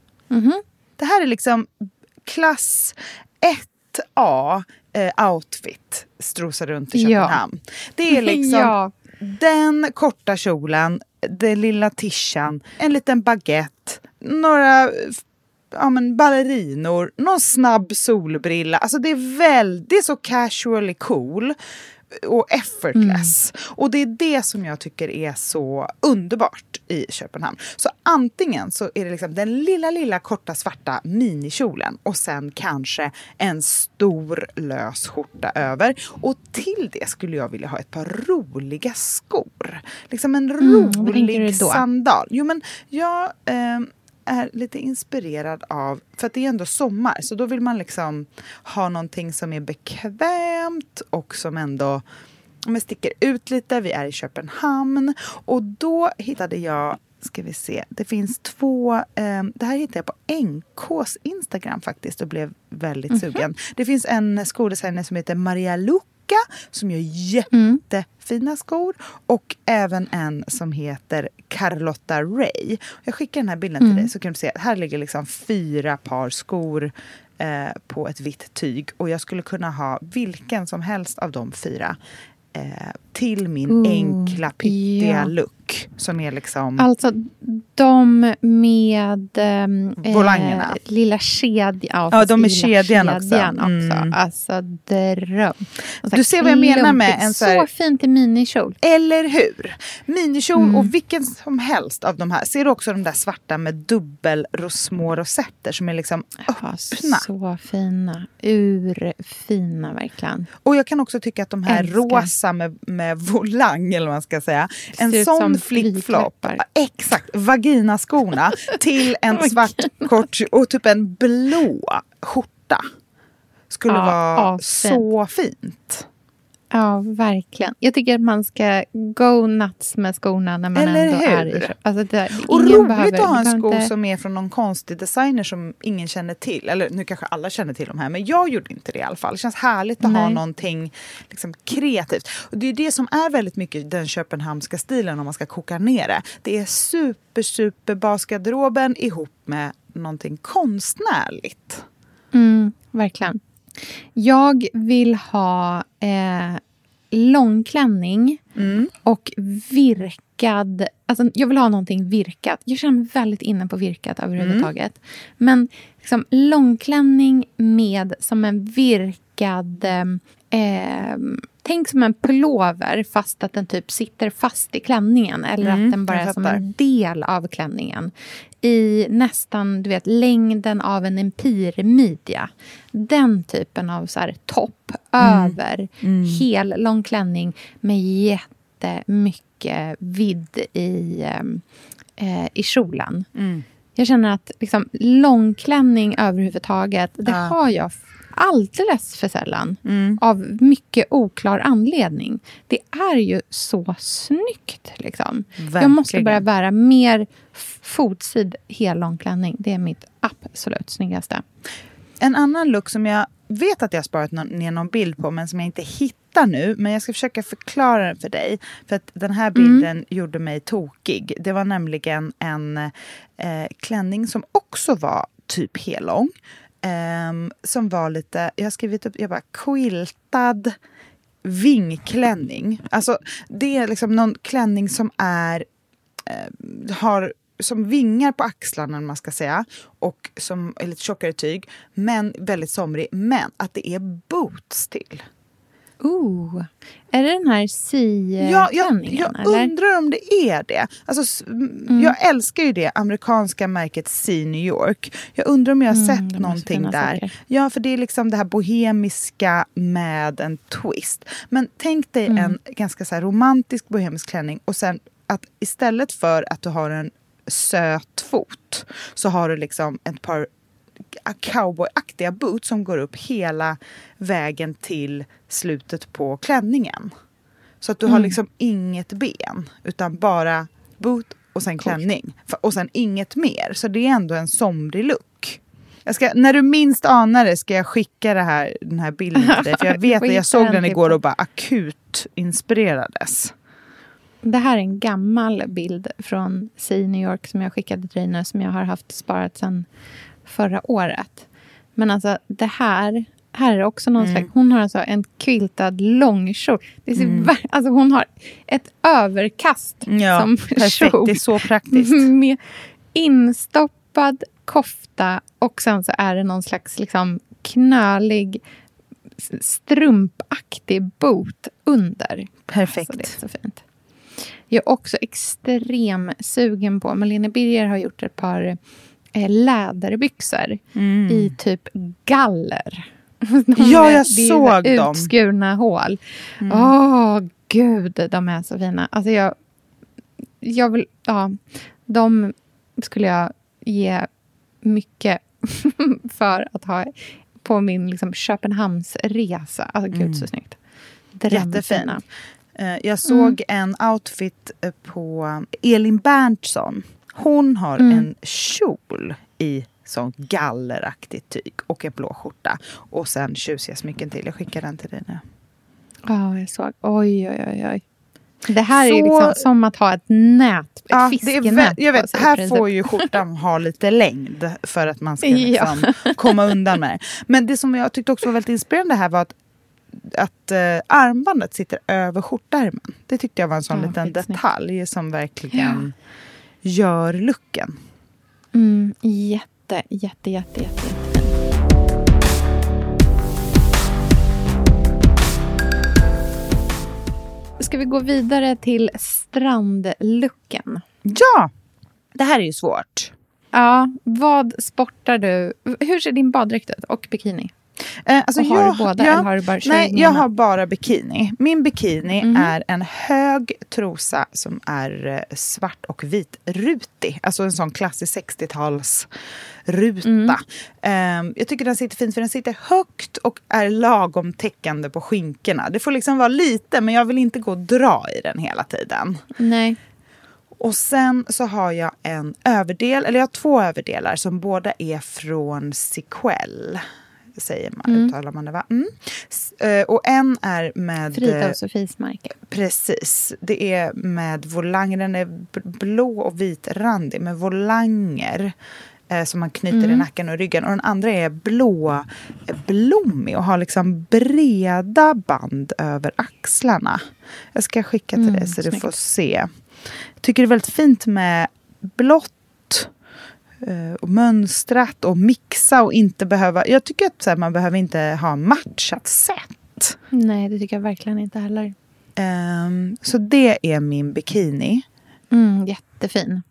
[SPEAKER 3] Det här är liksom klass 1A eh, outfit strosar runt i
[SPEAKER 4] Ja.
[SPEAKER 3] Köpenhamn. Det är liksom
[SPEAKER 4] Ja.
[SPEAKER 3] den korta kjolen, den lilla tishan, en liten baguette, några ja, men ballerinor, någon snabb solbrilla. Alltså det är väldigt så casually cool och effortless. Och det är det som jag tycker är så underbart i Köpenhamn. Så antingen så är det liksom den lilla, lilla korta svarta minikjolen och sen kanske en stor lös skjorta över. Och till det skulle jag vilja ha ett par roliga skor. Liksom en
[SPEAKER 4] du
[SPEAKER 3] rolig sandal. Jo men jag ehm, är lite inspirerad av, för att det är ändå sommar, så då vill man liksom ha någonting som är bekvämt och som ändå men sticker ut lite. Vi är i Köpenhamn och då hittade jag Ska vi se. Det finns två... Eh, det här hittade jag på NKs Instagram faktiskt och blev väldigt sugen. Det finns en skodesigner som heter Maria Luca som gör jättefina skor. Och även en som heter Carlotta Ray. Jag skickar den här bilden till dig så kan du se. Här ligger liksom fyra par skor eh, på ett vitt tyg. Och jag skulle kunna ha vilken som helst av de fyra eh, till min
[SPEAKER 4] Ooh,
[SPEAKER 3] enkla pittiga
[SPEAKER 4] ja.
[SPEAKER 3] look. Som är liksom...
[SPEAKER 4] Alltså de med ehm,
[SPEAKER 3] Volangerna.
[SPEAKER 4] lilla kedjan. Ja,
[SPEAKER 3] Ja, de med
[SPEAKER 4] lilla
[SPEAKER 3] kedjan också.
[SPEAKER 4] kedjan också.
[SPEAKER 3] Mm.
[SPEAKER 4] Alltså dröm.
[SPEAKER 3] Du ser vad jag menar med en så här-
[SPEAKER 4] Så fint i minikjol.
[SPEAKER 3] Eller hur? Minikjol och vilken som helst av de här. Ser du också de där svarta med dubbel små rosetter som är liksom
[SPEAKER 4] Ja,
[SPEAKER 3] öppna?
[SPEAKER 4] så fina. Urfina verkligen.
[SPEAKER 3] Och jag kan också tycka att de här
[SPEAKER 4] Älskar.
[SPEAKER 3] rosa med, med volang, eller vad man ska säga. En sån flip-flop. Exakt, vaginaskorna till en svart kort och typ en blå skjorta. Skulle
[SPEAKER 4] Ja,
[SPEAKER 3] vara
[SPEAKER 4] asfint.
[SPEAKER 3] så fint.
[SPEAKER 4] Ja, verkligen. Jag tycker att man ska go nuts med skorna när man
[SPEAKER 3] Eller
[SPEAKER 4] ändå
[SPEAKER 3] hur?
[SPEAKER 4] är i alltså det,
[SPEAKER 3] Och roligt
[SPEAKER 4] behöver-
[SPEAKER 3] att ha en sko
[SPEAKER 4] inte-
[SPEAKER 3] som är från någon konstig designer som ingen känner till. Eller nu kanske alla känner till de här, men jag gjorde inte det i alla fall. Det känns härligt att ha
[SPEAKER 4] Nej.
[SPEAKER 3] någonting liksom, kreativt. Och det är det som är väldigt mycket den köpenhamnska stilen om man ska koka ner det. Det är super, super basgarderoben ihop med någonting konstnärligt.
[SPEAKER 4] Mm, verkligen. Jag vill ha eh, långklänning
[SPEAKER 3] Mm.
[SPEAKER 4] och virkad... Alltså jag vill ha någonting virkat. Jag känner mig väldigt inne på virkat överhuvudtaget. Men liksom, långklänning med som en virkad... Eh, tänk som en pullover fast att den typ sitter fast i klänningen. Eller
[SPEAKER 3] Mm,
[SPEAKER 4] att den bara är som en del av klänningen. I nästan du vet, längden av en empirmidja. Den typen av så här, topp över hel lång klänning med jättemycket vidd i, ehm, eh, i kjolen.
[SPEAKER 3] Mm.
[SPEAKER 4] Jag känner att liksom, långklänning överhuvudtaget, det
[SPEAKER 3] Ja.
[SPEAKER 4] har jag alldeles för sällan.
[SPEAKER 3] Mm.
[SPEAKER 4] Av mycket oklar anledning. Det är ju så snyggt. Liksom. Jag måste börja bära mer fotsid hel långklänning. Det är mitt absolut snyggaste.
[SPEAKER 3] En annan look som jag vet att jag har sparat någon, ner någon bild på men som jag inte hittar nu. Men jag ska försöka förklara den för dig. För att den här bilden gjorde mig tokig. Det var nämligen en eh, klänning som också var typ hellång. Um, som var lite, jag har skrivit upp, jag bara quiltad vingklänning. Alltså det är liksom någon klänning som är uh, har som vingar på axlarna, man ska säga, och som är lite tjockare tyg, men väldigt somrig. Men att det är boots till.
[SPEAKER 4] Ooh. Är det den här
[SPEAKER 3] Ja, jag,
[SPEAKER 4] si-klänningen?
[SPEAKER 3] jag undrar om det är det. Alltså, s- m- Jag älskar ju det amerikanska märket C New York. Jag undrar om jag har
[SPEAKER 4] Mm,
[SPEAKER 3] sett
[SPEAKER 4] så
[SPEAKER 3] någonting där.
[SPEAKER 4] saker.
[SPEAKER 3] Ja, för det är liksom det här bohemiska med en twist. Men tänk dig
[SPEAKER 4] Mm.
[SPEAKER 3] en ganska så romantisk bohemisk klänning och sen att istället för att du har en söt fot så har du liksom ett par cowboyaktiga boots som går upp hela vägen till slutet på klänningen. Så att du har
[SPEAKER 4] Mm.
[SPEAKER 3] liksom inget ben, utan bara boot och sen klänning. Och sen inget mer. Så det är ändå en somrig look. Ska, när du minst anar det ska jag skicka det här, den här bilden till dig. För jag vet att jag såg
[SPEAKER 4] den
[SPEAKER 3] igår och bara akut inspirerades.
[SPEAKER 4] Det här är en gammal bild från Sea New York som jag skickade till dig nu, som jag har haft sparat sedan förra året. Men alltså det här, här är också någon
[SPEAKER 3] Mm.
[SPEAKER 4] slags... Hon har alltså en quiltad långkjol. Det ser
[SPEAKER 3] Mm.
[SPEAKER 4] alltså hon har ett överkast
[SPEAKER 3] Ja,
[SPEAKER 4] som
[SPEAKER 3] perfekt.
[SPEAKER 4] kjol.
[SPEAKER 3] Det är så praktiskt.
[SPEAKER 4] Med instoppad kofta och sen så är det någon slags liksom knölig strumpaktig boot under.
[SPEAKER 3] Perfekt.
[SPEAKER 4] Alltså, det är så fint. Jag är också extrem sugen på... Malene Birger har gjort ett par läderbyxor
[SPEAKER 3] Mm.
[SPEAKER 4] i typ galler. De
[SPEAKER 3] Ja, jag
[SPEAKER 4] är
[SPEAKER 3] såg dem.
[SPEAKER 4] Utskurna hål.
[SPEAKER 3] Mm.
[SPEAKER 4] Åh, gud, de är så fina. Alltså jag, jag vill... Ja, de skulle jag ge mycket för att ha på min liksom, Köpenhamnsresa. Alltså, gud,
[SPEAKER 3] Mm.
[SPEAKER 4] så snyggt.
[SPEAKER 3] Jättefint. Eh, Jag såg en outfit eh, på Elin Berntsson. Hon har
[SPEAKER 4] Mm.
[SPEAKER 3] en kjol i sånt galleraktigt tyg och en blå skjorta. Och sen tjusiga smycken till. Jag skickar den till dig nu.
[SPEAKER 4] Ja, jag såg. Oj, oj, oj. oj. Det här är
[SPEAKER 3] Så-
[SPEAKER 4] liksom som att ha ett nät, ett
[SPEAKER 3] Ja, är
[SPEAKER 4] fiskenät
[SPEAKER 3] jag vet, här
[SPEAKER 4] princip.
[SPEAKER 3] får ju skjortan ha lite längd för att man ska
[SPEAKER 4] Ja.
[SPEAKER 3] liksom komma undan med det. Men det som jag tyckte också var väldigt inspirerande här var att, att eh, armbandet sitter över skjortärmen. Det tyckte jag var en sån
[SPEAKER 4] Ja,
[SPEAKER 3] liten detalj som verkligen gör looken.
[SPEAKER 4] Mm, jätte, jätte, jätte, jätte. Ska vi gå vidare till strandlucken?
[SPEAKER 3] Ja! Det här är ju svårt.
[SPEAKER 4] Ja, vad sportar du? Hur ser din baddräkt ut? Och bikini?
[SPEAKER 3] Eh, alltså
[SPEAKER 4] har
[SPEAKER 3] jag,
[SPEAKER 4] du båda,
[SPEAKER 3] ja,
[SPEAKER 4] eller har du bara-
[SPEAKER 3] Nej, jag har bara bikini. Min bikini
[SPEAKER 4] Mhm.
[SPEAKER 3] är en hög trosa som är eh, svart och vit rutig. Alltså en sån klassisk 60-tals ruta.
[SPEAKER 4] Mm.
[SPEAKER 3] Eh, jag tycker den sitter fint för den sitter högt och är lagom täckande på skinkorna. Det får liksom vara lite men jag vill inte gå och dra i den hela tiden.
[SPEAKER 4] Nej.
[SPEAKER 3] Och sen så har jag en överdel, eller jag har två överdelar som båda är från Sequel. Säger man,
[SPEAKER 4] Mm.
[SPEAKER 3] uttalar man det va? Mm. Eh, Och en är med...
[SPEAKER 4] Frida
[SPEAKER 3] eh,
[SPEAKER 4] och Sofies märke.
[SPEAKER 3] Precis. Det är med volanger. Den är blå och vitrandig med volanger eh, som man knyter i nacken och ryggen. Och den andra är blå, eh, blommig och har liksom breda band över axlarna. Jag ska skicka till dig så du
[SPEAKER 4] snyggt.
[SPEAKER 3] får se. Jag tycker det är väldigt fint med blått eh, och mönstrat och mixa och inte behöva... Jag tycker att här, man behöver inte ha matchat set.
[SPEAKER 4] Nej, det tycker jag verkligen inte heller.
[SPEAKER 3] Ehm, så det är min bikini.
[SPEAKER 4] Mm, jättefin.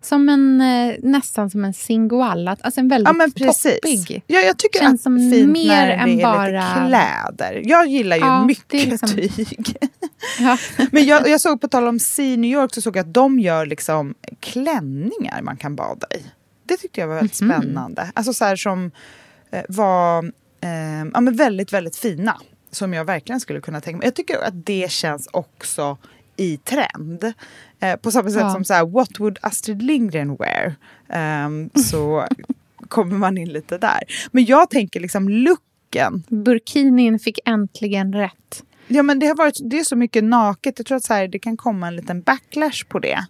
[SPEAKER 4] Som en, eh, nästan som en singoalla. Alltså en väldigt
[SPEAKER 3] Ja
[SPEAKER 4] toppig.
[SPEAKER 3] Ja, jag tycker
[SPEAKER 4] Känns
[SPEAKER 3] att
[SPEAKER 4] som
[SPEAKER 3] fint
[SPEAKER 4] mer
[SPEAKER 3] när det
[SPEAKER 4] än
[SPEAKER 3] är
[SPEAKER 4] bara-
[SPEAKER 3] lite kläder. Jag gillar ju
[SPEAKER 4] Ja,
[SPEAKER 3] mycket
[SPEAKER 4] liksom-
[SPEAKER 3] tyg.
[SPEAKER 4] Ja.
[SPEAKER 3] Men jag, jag såg på tal om Sea New York så såg jag att de gör liksom klänningar man kan bada i. Det tyckte jag var väldigt
[SPEAKER 4] Mhm.
[SPEAKER 3] spännande. Alltså så som eh, var eh, ja, men väldigt, väldigt fina. Som jag verkligen skulle kunna tänka mig. Jag tycker att det känns också i trend. Eh, på samma sätt
[SPEAKER 4] Ja.
[SPEAKER 3] som så här, what would Astrid Lindgren wear? Ehm, så kommer man in lite där. Men jag tänker liksom looken.
[SPEAKER 4] Burkinin fick äntligen rätt.
[SPEAKER 3] Ja men det har varit, det är så mycket naket. Jag tror att så här, det kan komma en liten backlash på det.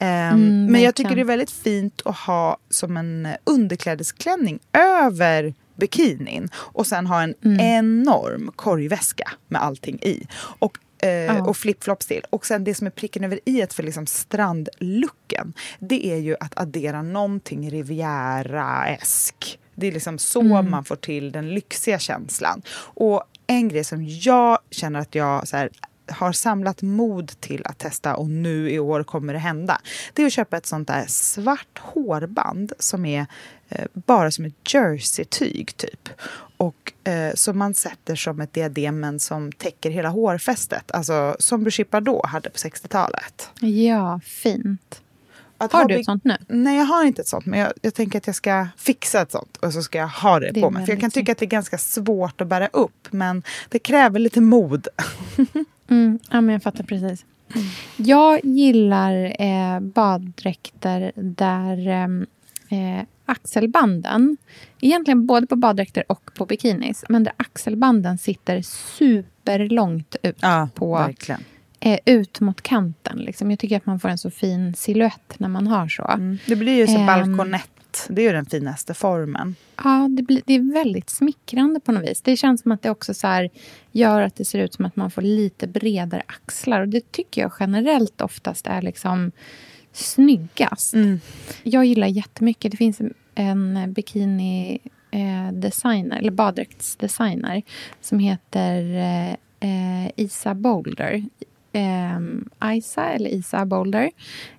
[SPEAKER 3] Ehm,
[SPEAKER 4] Mm,
[SPEAKER 3] men jag tycker det är väldigt fint att ha som en eh, underklädesklänning över bikinin. Och sen ha en
[SPEAKER 4] Mm.
[SPEAKER 3] enorm korgväska med allting i. Och eh,
[SPEAKER 4] Ja.
[SPEAKER 3] och flipflops till. Och sen det som är pricken över i för liksom strandlooken. Det är ju att addera någonting Riviera-esk. Det är liksom så
[SPEAKER 4] Mm.
[SPEAKER 3] man får till den lyxiga känslan. Och en grej som jag känner att jag så här, har samlat mod till att testa och nu i år kommer det hända. Det är att köpa ett sånt där svart hårband som är eh, bara som ett jersey-tyg typ. Och eh, som man sätter som ett diadem men som täcker hela hårfästet. Alltså som Brigitte Bardot hade på 60-talet.
[SPEAKER 4] Ja, fint.
[SPEAKER 3] Att
[SPEAKER 4] Har
[SPEAKER 3] ha
[SPEAKER 4] du ett sånt nu?
[SPEAKER 3] Nej, jag har inte ett sånt. Men jag, jag tänker att jag ska fixa ett sånt och så ska jag ha det,
[SPEAKER 4] Det
[SPEAKER 3] på mig. För jag kan tycka att det är ganska svårt att bära upp. Men det kräver lite mod.
[SPEAKER 4] Mm, ja, men jag fattar precis. Jag gillar eh, baddräkter där ehm, eh, axelbanden, egentligen både på baddräkter och på bikinis, men där axelbanden sitter superlångt ut,
[SPEAKER 3] Ja,
[SPEAKER 4] på,
[SPEAKER 3] verkligen.
[SPEAKER 4] eh, ut mot kanten. Liksom. Jag tycker att man får en så fin silhuett när man har så.
[SPEAKER 3] Mm. Det blir ju så
[SPEAKER 4] Ehm.
[SPEAKER 3] balkonett. Det är ju den finaste formen.
[SPEAKER 4] Ja, det, blir, det är väldigt smickrande på något vis. Det känns som att det också så gör att det ser ut som att man får lite bredare axlar. Och det tycker jag generellt oftast är liksom snyggast. Jag gillar jättemycket. Det finns en bikini eh, designer, eller baddräktsdesigner som heter eh, eh, Isa Boulder. Eh, Isa eller Isa Boulder.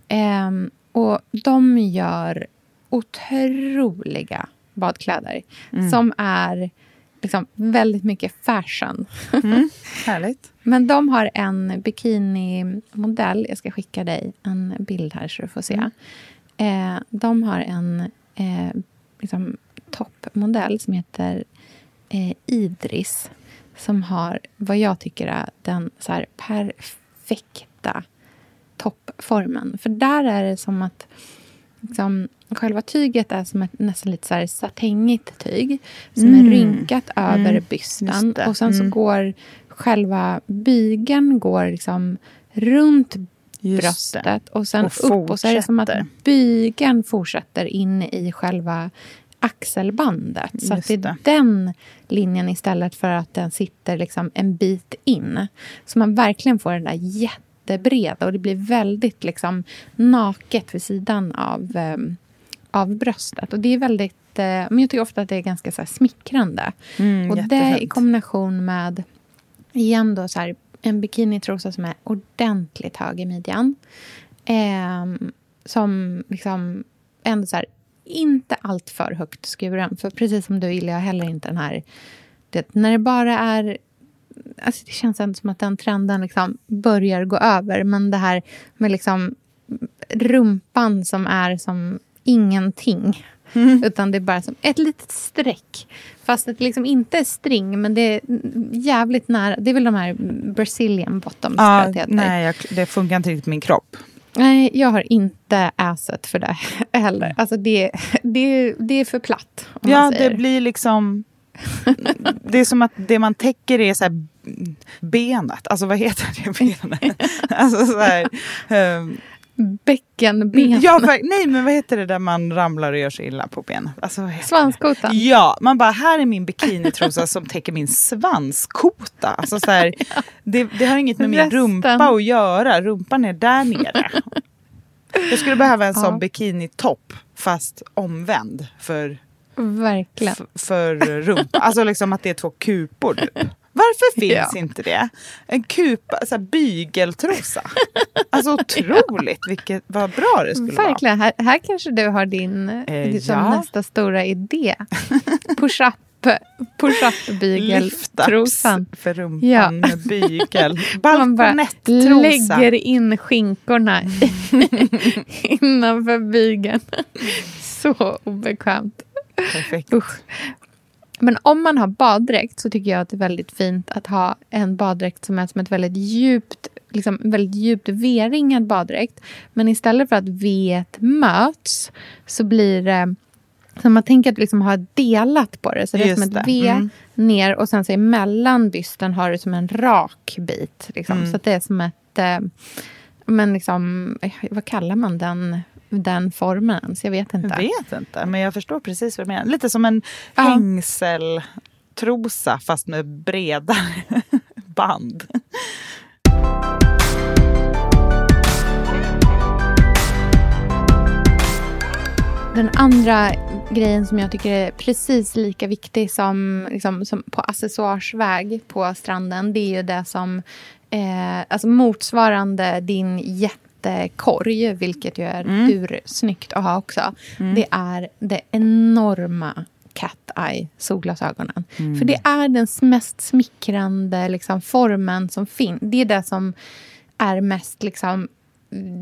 [SPEAKER 4] Eh, och de gör otroliga badkläder som är liksom väldigt mycket fashion.
[SPEAKER 3] Härligt.
[SPEAKER 4] Men de har en bikinimodell. Jag ska skicka dig en bild här så du får se. Eh, de har en eh, liksom, toppmodell som heter eh, Idris. Som har vad jag tycker är den så här, perfekta toppformen. För där är det som att liksom, själva tyget är som ett nästan lite så här satängigt tyg som är
[SPEAKER 3] Mm.
[SPEAKER 4] rynkat över
[SPEAKER 3] Mm.
[SPEAKER 4] bysten.
[SPEAKER 3] Just det.
[SPEAKER 4] Och sen så
[SPEAKER 3] Mm.
[SPEAKER 4] går själva bygeln går liksom runt
[SPEAKER 3] Just
[SPEAKER 4] bröstet
[SPEAKER 3] det.
[SPEAKER 4] och sen
[SPEAKER 3] Och
[SPEAKER 4] upp. Och så är det som att
[SPEAKER 3] fortsätter.
[SPEAKER 4] bygeln fortsätter in i själva axelbandet. Så det är
[SPEAKER 3] det.
[SPEAKER 4] den linjen istället för att den sitter liksom en bit in. Så man verkligen får den där jättebreda och det blir väldigt liksom naket vid sidan av, eh, av bröstet. Och det är väldigt, eh, men jag tycker ofta att det är ganska så smickrande.
[SPEAKER 3] Mm,
[SPEAKER 4] och det
[SPEAKER 3] jättefint.
[SPEAKER 4] i kombination med igen då så här, en bikinitrosa som är ordentligt hög i midjan. Ehm, som liksom ändå så här, inte allt för högt skuren. För precis som du gillar jag heller inte den här... Det, när det bara är... Alltså det känns ändå som att den trenden liksom börjar gå över. Men det här med liksom rumpan som är som ingenting. Utan det är bara som ett litet streck. Fast det liksom inte är string, men det är jävligt nära. Det är väl de här Brazilian bottoms.
[SPEAKER 3] Ja, nej, jag, det funkar inte riktigt i min kropp.
[SPEAKER 4] Nej, jag har inte asset för det heller. Alltså det, det, det är för platt.
[SPEAKER 3] Ja, det blir liksom... Det är som att det man täcker är så här benet. Alltså vad heter det benet? alltså så här, ehm,
[SPEAKER 4] Bäckenben.
[SPEAKER 3] Ja, för, nej, men vad heter det där man ramlar och gör sig illa på benet? Alltså?
[SPEAKER 4] Svanskotan.
[SPEAKER 3] Ja, man bara, här är min bikinitrosa som täcker min svanskota. Alltså, så här, det, det har inget med min
[SPEAKER 4] Resten.
[SPEAKER 3] rumpa att göra. Rumpan är där nere. Jag skulle behöva en sån
[SPEAKER 4] Ja.
[SPEAKER 3] bikinitopp, fast omvänd för,
[SPEAKER 4] Verkligen.
[SPEAKER 3] f- för rumpa. Alltså liksom att det är två kupor typ. Varför finns
[SPEAKER 4] Ja.
[SPEAKER 3] inte det? En kupa, så här, bygeltrosa. Alltså otroligt vilket, vad bra det skulle vara.
[SPEAKER 4] Verkligen. Här, här kanske du har din
[SPEAKER 3] Eh,
[SPEAKER 4] liksom
[SPEAKER 3] ja.
[SPEAKER 4] nästa stora idé. Push-up push-up bygeltrosan.
[SPEAKER 3] För rumpan
[SPEAKER 4] Ja.
[SPEAKER 3] med bygel.
[SPEAKER 4] Man
[SPEAKER 3] Balkonettrosa.
[SPEAKER 4] lägger in skinkorna innanför bygeln. Så obekvämt.
[SPEAKER 3] Perfekt.
[SPEAKER 4] Usch. Men om man har baddräkt så tycker jag att det är väldigt fint att ha en baddräkt som är som ett väldigt djupt, liksom väldigt djupt V-ringad baddräkt. Men istället för att V möts så blir det så man tänker att du liksom har delat på det. Så det är
[SPEAKER 3] Just
[SPEAKER 4] som ett. V
[SPEAKER 3] Mm.
[SPEAKER 4] ner och sen så emellan bysten har du som en rak bit. Liksom.
[SPEAKER 3] Mm.
[SPEAKER 4] Så att det är som ett... Eh, men liksom, eh, vad kallar man den, den formen ens? Jag vet inte.
[SPEAKER 3] Jag vet inte, men jag förstår precis vad du menar. Lite som en
[SPEAKER 4] Ja.
[SPEAKER 3] hängseltrosa fast med bredare band.
[SPEAKER 4] Den andra grejen som jag tycker är precis lika viktig som, liksom, som på accessoarsväg på stranden det är ju det som eh, alltså motsvarande din jättekorg, vilket ju är
[SPEAKER 3] Mm.
[SPEAKER 4] ursnyggt att ha också. Det är det enorma cat eye solglasögonen.
[SPEAKER 3] Mm.
[SPEAKER 4] För det är den mest smickrande liksom, formen som finns. Det är det som är mest liksom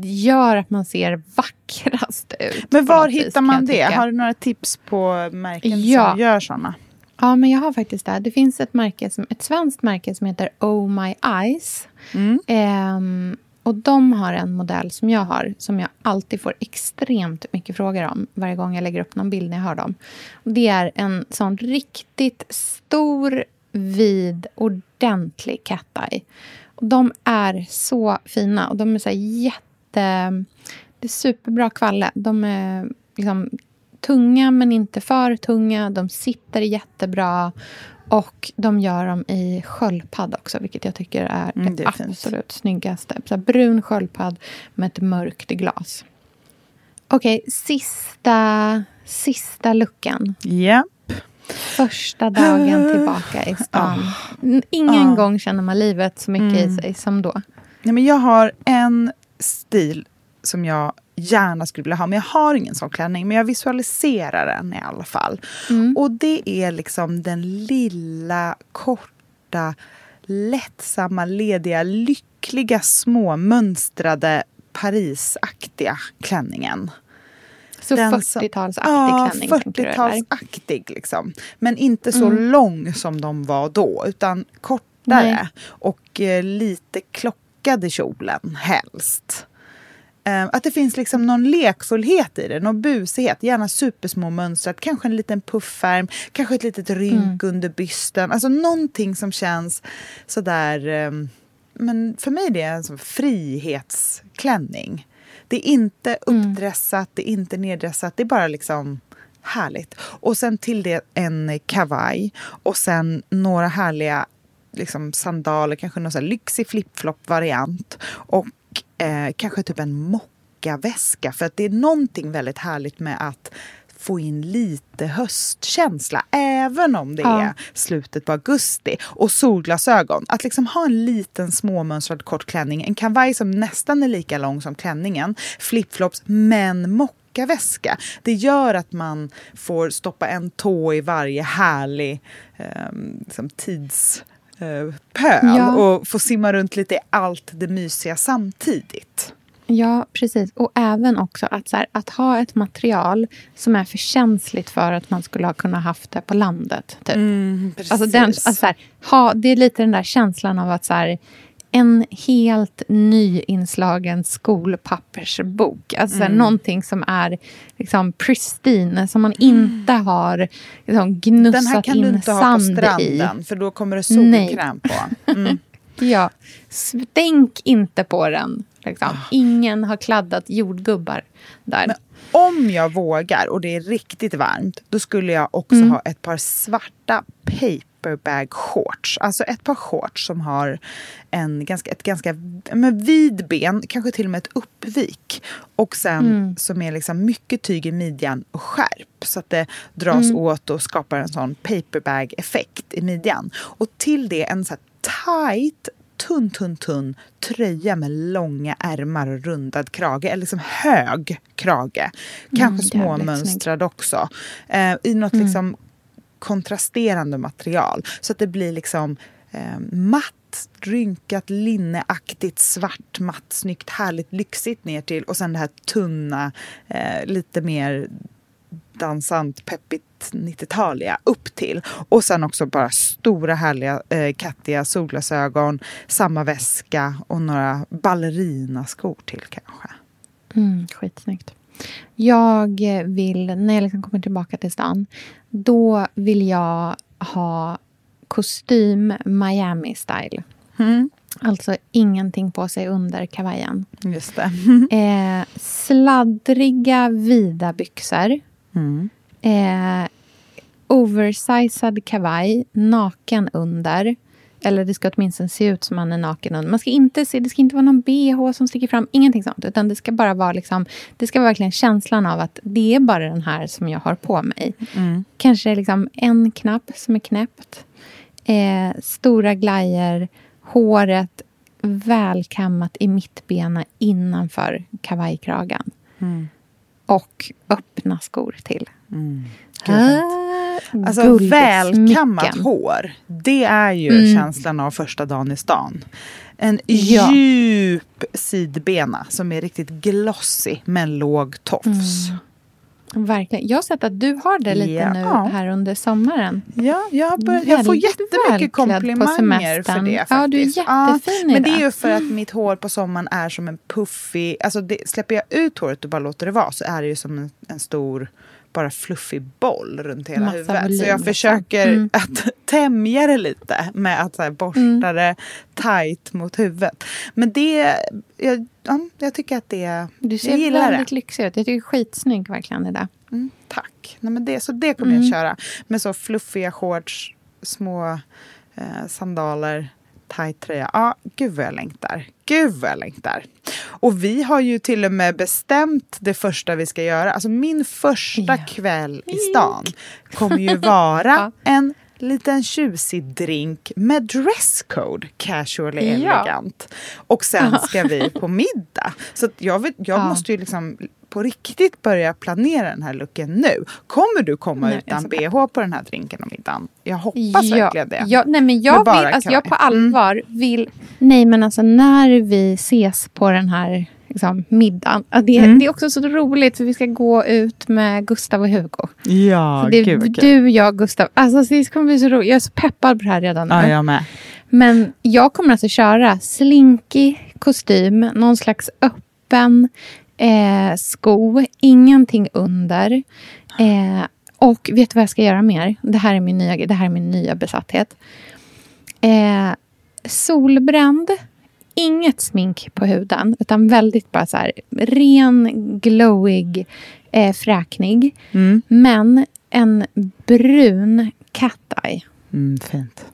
[SPEAKER 4] gör att man ser vackrast ut.
[SPEAKER 3] Men var
[SPEAKER 4] vis,
[SPEAKER 3] hittar
[SPEAKER 4] kan
[SPEAKER 3] man det?
[SPEAKER 4] tycka.
[SPEAKER 3] Har du några tips på märken
[SPEAKER 4] Ja.
[SPEAKER 3] som gör såna?
[SPEAKER 4] Ja, men jag har faktiskt det. Det finns ett, märke som, ett svenskt märke som heter Oh My Eyes.
[SPEAKER 3] Mm.
[SPEAKER 4] Ehm, och de har en modell som jag har som jag alltid får extremt mycket frågor om varje gång jag lägger upp någon bild när jag har dem. Och det är en sån riktigt stor, vid, ordentlig cat eye. Och de är så fina och de är så jätte... Det är superbra kvalle. De är liksom tunga men inte för tunga. De sitter jättebra. Och de gör dem i sköldpadd också, vilket jag tycker är
[SPEAKER 3] Mm,
[SPEAKER 4] det,
[SPEAKER 3] det är fint.
[SPEAKER 4] absolut snyggaste. Så brun sköldpadd med ett mörkt glas. Okej, sista, sista luckan.
[SPEAKER 3] Ja.
[SPEAKER 4] Första dagen tillbaka i stan. N- Ingen
[SPEAKER 3] Ah.
[SPEAKER 4] gång känner man livet så mycket
[SPEAKER 3] Mm.
[SPEAKER 4] i sig som då.
[SPEAKER 3] Nej, men jag har en stil som jag gärna skulle vilja ha, men jag har ingen sån klänning. Men jag visualiserar den i alla fall.
[SPEAKER 4] Mm.
[SPEAKER 3] Och det är liksom den lilla, korta, lättsamma, lediga, lyckliga, småmönstrade Parisaktiga klänningen.
[SPEAKER 4] Så
[SPEAKER 3] Den som-
[SPEAKER 4] 40-talsaktig
[SPEAKER 3] Ja,
[SPEAKER 4] klänning. eller?
[SPEAKER 3] 40-talsaktig liksom. Men inte så
[SPEAKER 4] Mm.
[SPEAKER 3] lång som de var då, utan kortare.
[SPEAKER 4] Nej.
[SPEAKER 3] Och eh, lite klockad i kjolen, helst. Eh, att det finns liksom någon lekfullhet i det, någon busighet. Gärna supersmå mönstrat, kanske en liten puffärm, kanske ett litet rynk
[SPEAKER 4] Mm.
[SPEAKER 3] under bysten. Alltså någonting som känns sådär... Eh, men för mig är det en sån frihetsklänning. Det är inte
[SPEAKER 4] Mm.
[SPEAKER 3] uppdressat, det är inte neddressat, det är bara liksom härligt. Och sen till det en kavaj och sen några härliga liksom, sandaler, kanske någon här lyxig flip-flop-variant. Och eh, kanske typ en mockaväska. För att det är någonting väldigt härligt med att få in lite höstkänsla, även om det
[SPEAKER 4] Ja.
[SPEAKER 3] är slutet på augusti. Och solglasögon. Att liksom ha en liten småmönstrad kort klänning, en kavaj som nästan är lika lång som klänningen, flipflops, men mockaväska. Det gör att man får stoppa en tå i varje härlig eh, liksom tids eh, pöl
[SPEAKER 4] Ja.
[SPEAKER 3] och få simma runt lite i allt det mysiga samtidigt.
[SPEAKER 4] Ja, precis. Och även också att, så här, att ha ett material som är för känsligt för att man skulle ha kunnat haft det på landet. Typ.
[SPEAKER 3] precis.
[SPEAKER 4] Alltså den, alltså så här, ha, det är lite den där känslan av att så här, en helt ny inslagen skolpappersbok. Alltså
[SPEAKER 3] Mm.
[SPEAKER 4] någonting som är liksom pristine, som man inte har liksom, gnussat
[SPEAKER 3] Den här kan
[SPEAKER 4] in
[SPEAKER 3] du inte ha på
[SPEAKER 4] sand i.
[SPEAKER 3] stranden för då kommer det solkräm på. Mm.
[SPEAKER 4] Ja, stänk inte på den. Liksom. Ingen har kladdat jordgubbar där.
[SPEAKER 3] Men om jag vågar och det är riktigt varmt, då skulle jag också
[SPEAKER 4] Mm.
[SPEAKER 3] ha ett par svarta paperbag shorts. Alltså ett par shorts som har en ganska, ett ganska men vid ben, kanske till och med ett uppvik. Och sen
[SPEAKER 4] Mm.
[SPEAKER 3] som är liksom mycket tyg i midjan och skärp. Så att det dras
[SPEAKER 4] Mm.
[SPEAKER 3] åt och skapar en sån paperbag-effekt i midjan. Och till det en så tight tunn, tunn, tunn tröja med långa ärmar och rundad krage. Eller liksom hög krage. Kanske
[SPEAKER 4] Mm,
[SPEAKER 3] småmönstrad också. Eh, I något
[SPEAKER 4] Mm.
[SPEAKER 3] liksom kontrasterande material. Så att det blir liksom eh, matt, rynkat, linneaktigt, svart, matt, snyggt, härligt, lyxigt ner till. Och sen det här tunna, eh, lite mer dansant, peppigt 90-taliga upp till. Och sen också bara stora härliga eh, kattiga solglasögon, samma väska och några ballerinaskor till kanske.
[SPEAKER 4] Mm, skitsnyggt. Jag vill, när jag liksom kommer tillbaka till stan, då vill jag ha kostym Miami-style.
[SPEAKER 3] Mm.
[SPEAKER 4] Alltså ingenting på sig under kavajen.
[SPEAKER 3] Just det.
[SPEAKER 4] Eh, sladdriga vida byxor.
[SPEAKER 3] Mm.
[SPEAKER 4] Eh, oversized kavaj, naken under. Eller det ska åtminstone se ut som man är naken. Man ska inte se, det ska inte vara någon bh som sticker fram, ingenting sånt. Utan det ska bara vara liksom, det ska vara verkligen känslan av att det är bara den här som jag har på mig.
[SPEAKER 3] Mm.
[SPEAKER 4] Kanske liksom en knapp som är knäppt. Eh, stora glajjor, håret välkammat i mittbena innanför kavajkragen.
[SPEAKER 3] Mm.
[SPEAKER 4] Och öppna skor till.
[SPEAKER 3] Mm. Gud.
[SPEAKER 4] Ah,
[SPEAKER 3] Alltså välkammat hår, det är ju
[SPEAKER 4] Mm.
[SPEAKER 3] känslan av första dagen i stan. En
[SPEAKER 4] Ja.
[SPEAKER 3] djup sidbena som är riktigt glossy med en låg tofs.
[SPEAKER 4] Verkligen. Jag har sett att du har det lite
[SPEAKER 3] Ja.
[SPEAKER 4] nu här under sommaren.
[SPEAKER 3] Ja, jag, börjat, jag får jättemycket komplimanger för det.
[SPEAKER 4] Ja,
[SPEAKER 3] Faktiskt.
[SPEAKER 4] du är jättefin i
[SPEAKER 3] Men det är ju för att mitt hår på sommaren är som en puffig... Alltså det, släpper jag ut håret och bara låter det vara så är det ju som en, en stor bara fluffig boll runt hela
[SPEAKER 4] Massa
[SPEAKER 3] huvudet.
[SPEAKER 4] volym,
[SPEAKER 3] så jag
[SPEAKER 4] liksom.
[SPEAKER 3] försöker
[SPEAKER 4] Mm.
[SPEAKER 3] att tämja det lite med att så här, borsta
[SPEAKER 4] Mm.
[SPEAKER 3] det tight mot huvudet. Men det... Jag, ja, jag tycker att det...
[SPEAKER 4] Du ser
[SPEAKER 3] jag gillar
[SPEAKER 4] väldigt
[SPEAKER 3] det.
[SPEAKER 4] lyxig ut. Jag tycker skitsnygg verkligen det där.
[SPEAKER 3] Mm, tack. Nej, men det, så det kommer
[SPEAKER 4] Mm.
[SPEAKER 3] jag köra. Med så fluffiga shorts, små eh, sandaler, tight tröja. Ja, gud vad jag längtar. Gud vad jag längtar. Och vi har ju till och med bestämt det första vi ska göra. Alltså min första
[SPEAKER 4] Ja.
[SPEAKER 3] kväll i stan kommer ju vara
[SPEAKER 4] Ja.
[SPEAKER 3] en liten tjusig drink med dresscode, casually
[SPEAKER 4] Ja.
[SPEAKER 3] elegant. Och sen ska vi på middag. Så jag, vet, jag
[SPEAKER 4] Ja.
[SPEAKER 3] måste ju liksom på riktigt börja planera den här looken nu. Kommer du komma
[SPEAKER 4] Nej,
[SPEAKER 3] utan bh på den här drinken och middagen? Jag hoppas verkligen det.
[SPEAKER 4] Ja, nej, men jag, vill, alltså, jag på.
[SPEAKER 3] Mm.
[SPEAKER 4] allvar vill... Nej, men alltså när vi ses på den här liksom, middagen. ja, Det,
[SPEAKER 3] Mm.
[SPEAKER 4] det är också så roligt för vi ska gå ut med Gustav och Hugo.
[SPEAKER 3] Ja,
[SPEAKER 4] Så det är
[SPEAKER 3] gud
[SPEAKER 4] du, jag, Gustav. Alltså, det kommer bli så roligt. Jag är så peppad på det här redan nu.
[SPEAKER 3] Ja, jag med.
[SPEAKER 4] Men jag kommer alltså köra slinkig kostym, någon slags öppen eh, sko, ingenting under. Eh, och vet du vad jag ska göra mer? Det här är min nya, det här är min nya besatthet. Eh, solbränd, inget smink på huden, utan väldigt bara så här ren, glowig, eh, fräknig.
[SPEAKER 3] Mm.
[SPEAKER 4] Men en brun cat eye.
[SPEAKER 3] Mm, fint.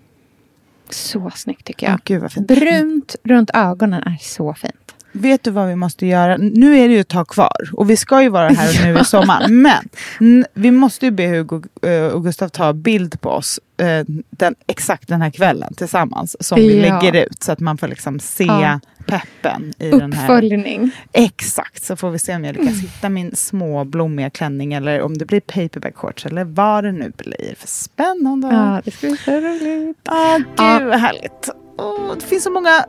[SPEAKER 4] Så snyggt tycker
[SPEAKER 3] Ja,
[SPEAKER 4] jag.
[SPEAKER 3] fint.
[SPEAKER 4] Brunt runt ögonen är så fint.
[SPEAKER 3] Vet du vad vi måste göra? Nu är det ju ett tag kvar och vi ska ju vara här nu i sommar. Men vi måste ju be Hugo eh, och Gustav ta bild på oss eh, den, exakt den här kvällen tillsammans. Som vi
[SPEAKER 4] Ja.
[SPEAKER 3] lägger ut så att man får liksom se
[SPEAKER 4] Ja.
[SPEAKER 3] peppen i den här.
[SPEAKER 4] Uppföljning.
[SPEAKER 3] Exakt, så får vi se om jag lyckas hitta min små blommiga klänning eller om det blir paperback shorts eller vad det nu blir. För spännande.
[SPEAKER 4] Ja, det ska bli så roligt.
[SPEAKER 3] Ah, gud
[SPEAKER 4] Ja.
[SPEAKER 3] vad härligt. Åh, det finns så många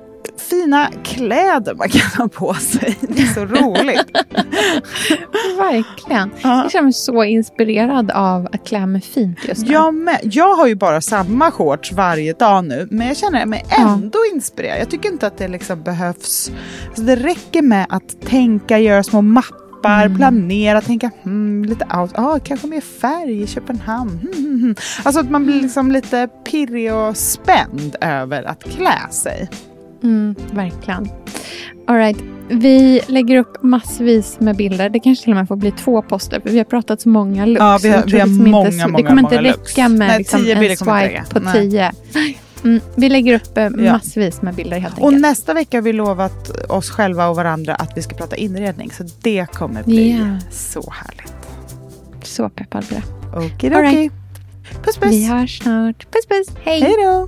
[SPEAKER 3] fina kläder man kan ha på sig. Det är så roligt.
[SPEAKER 4] Verkligen.
[SPEAKER 3] Ja.
[SPEAKER 4] Jag känner mig så inspirerad av att klä mig fint just nu.
[SPEAKER 3] Jag, med. jag har ju bara samma shorts varje dag nu, men jag känner mig
[SPEAKER 4] Ja.
[SPEAKER 3] ändå inspirerad. Jag tycker inte att det liksom behövs... Alltså det räcker med att tänka, göra små mappar,
[SPEAKER 4] Mm.
[SPEAKER 3] planera, tänka hmm, lite out, ah, kanske mer färg i Köpenhamn. Hmm, hmm, hmm. Alltså att man blir liksom lite pirrig och spänd över att klä sig.
[SPEAKER 4] Mm, verkligen. All right. Vi lägger upp massvis med bilder. Det kanske till och med får bli två poster. För vi har pratat så många looks.
[SPEAKER 3] Ja, vi har, vi har
[SPEAKER 4] liksom
[SPEAKER 3] många,
[SPEAKER 4] inte,
[SPEAKER 3] många,
[SPEAKER 4] Det kommer
[SPEAKER 3] många
[SPEAKER 4] inte räcka med
[SPEAKER 3] Nej,
[SPEAKER 4] liksom
[SPEAKER 3] tio
[SPEAKER 4] en swipe på
[SPEAKER 3] Nej.
[SPEAKER 4] tio. Mm, vi lägger upp eh, massvis med bilder helt
[SPEAKER 3] Och
[SPEAKER 4] enkelt.
[SPEAKER 3] nästa vecka har vi lovat oss själva och varandra att vi ska prata inredning. Så det kommer bli
[SPEAKER 4] Ja.
[SPEAKER 3] så härligt.
[SPEAKER 4] Så peppad på det. All right.
[SPEAKER 3] Puss puss.
[SPEAKER 4] Vi hörs snart. Puss puss. Hej.
[SPEAKER 3] Hej då.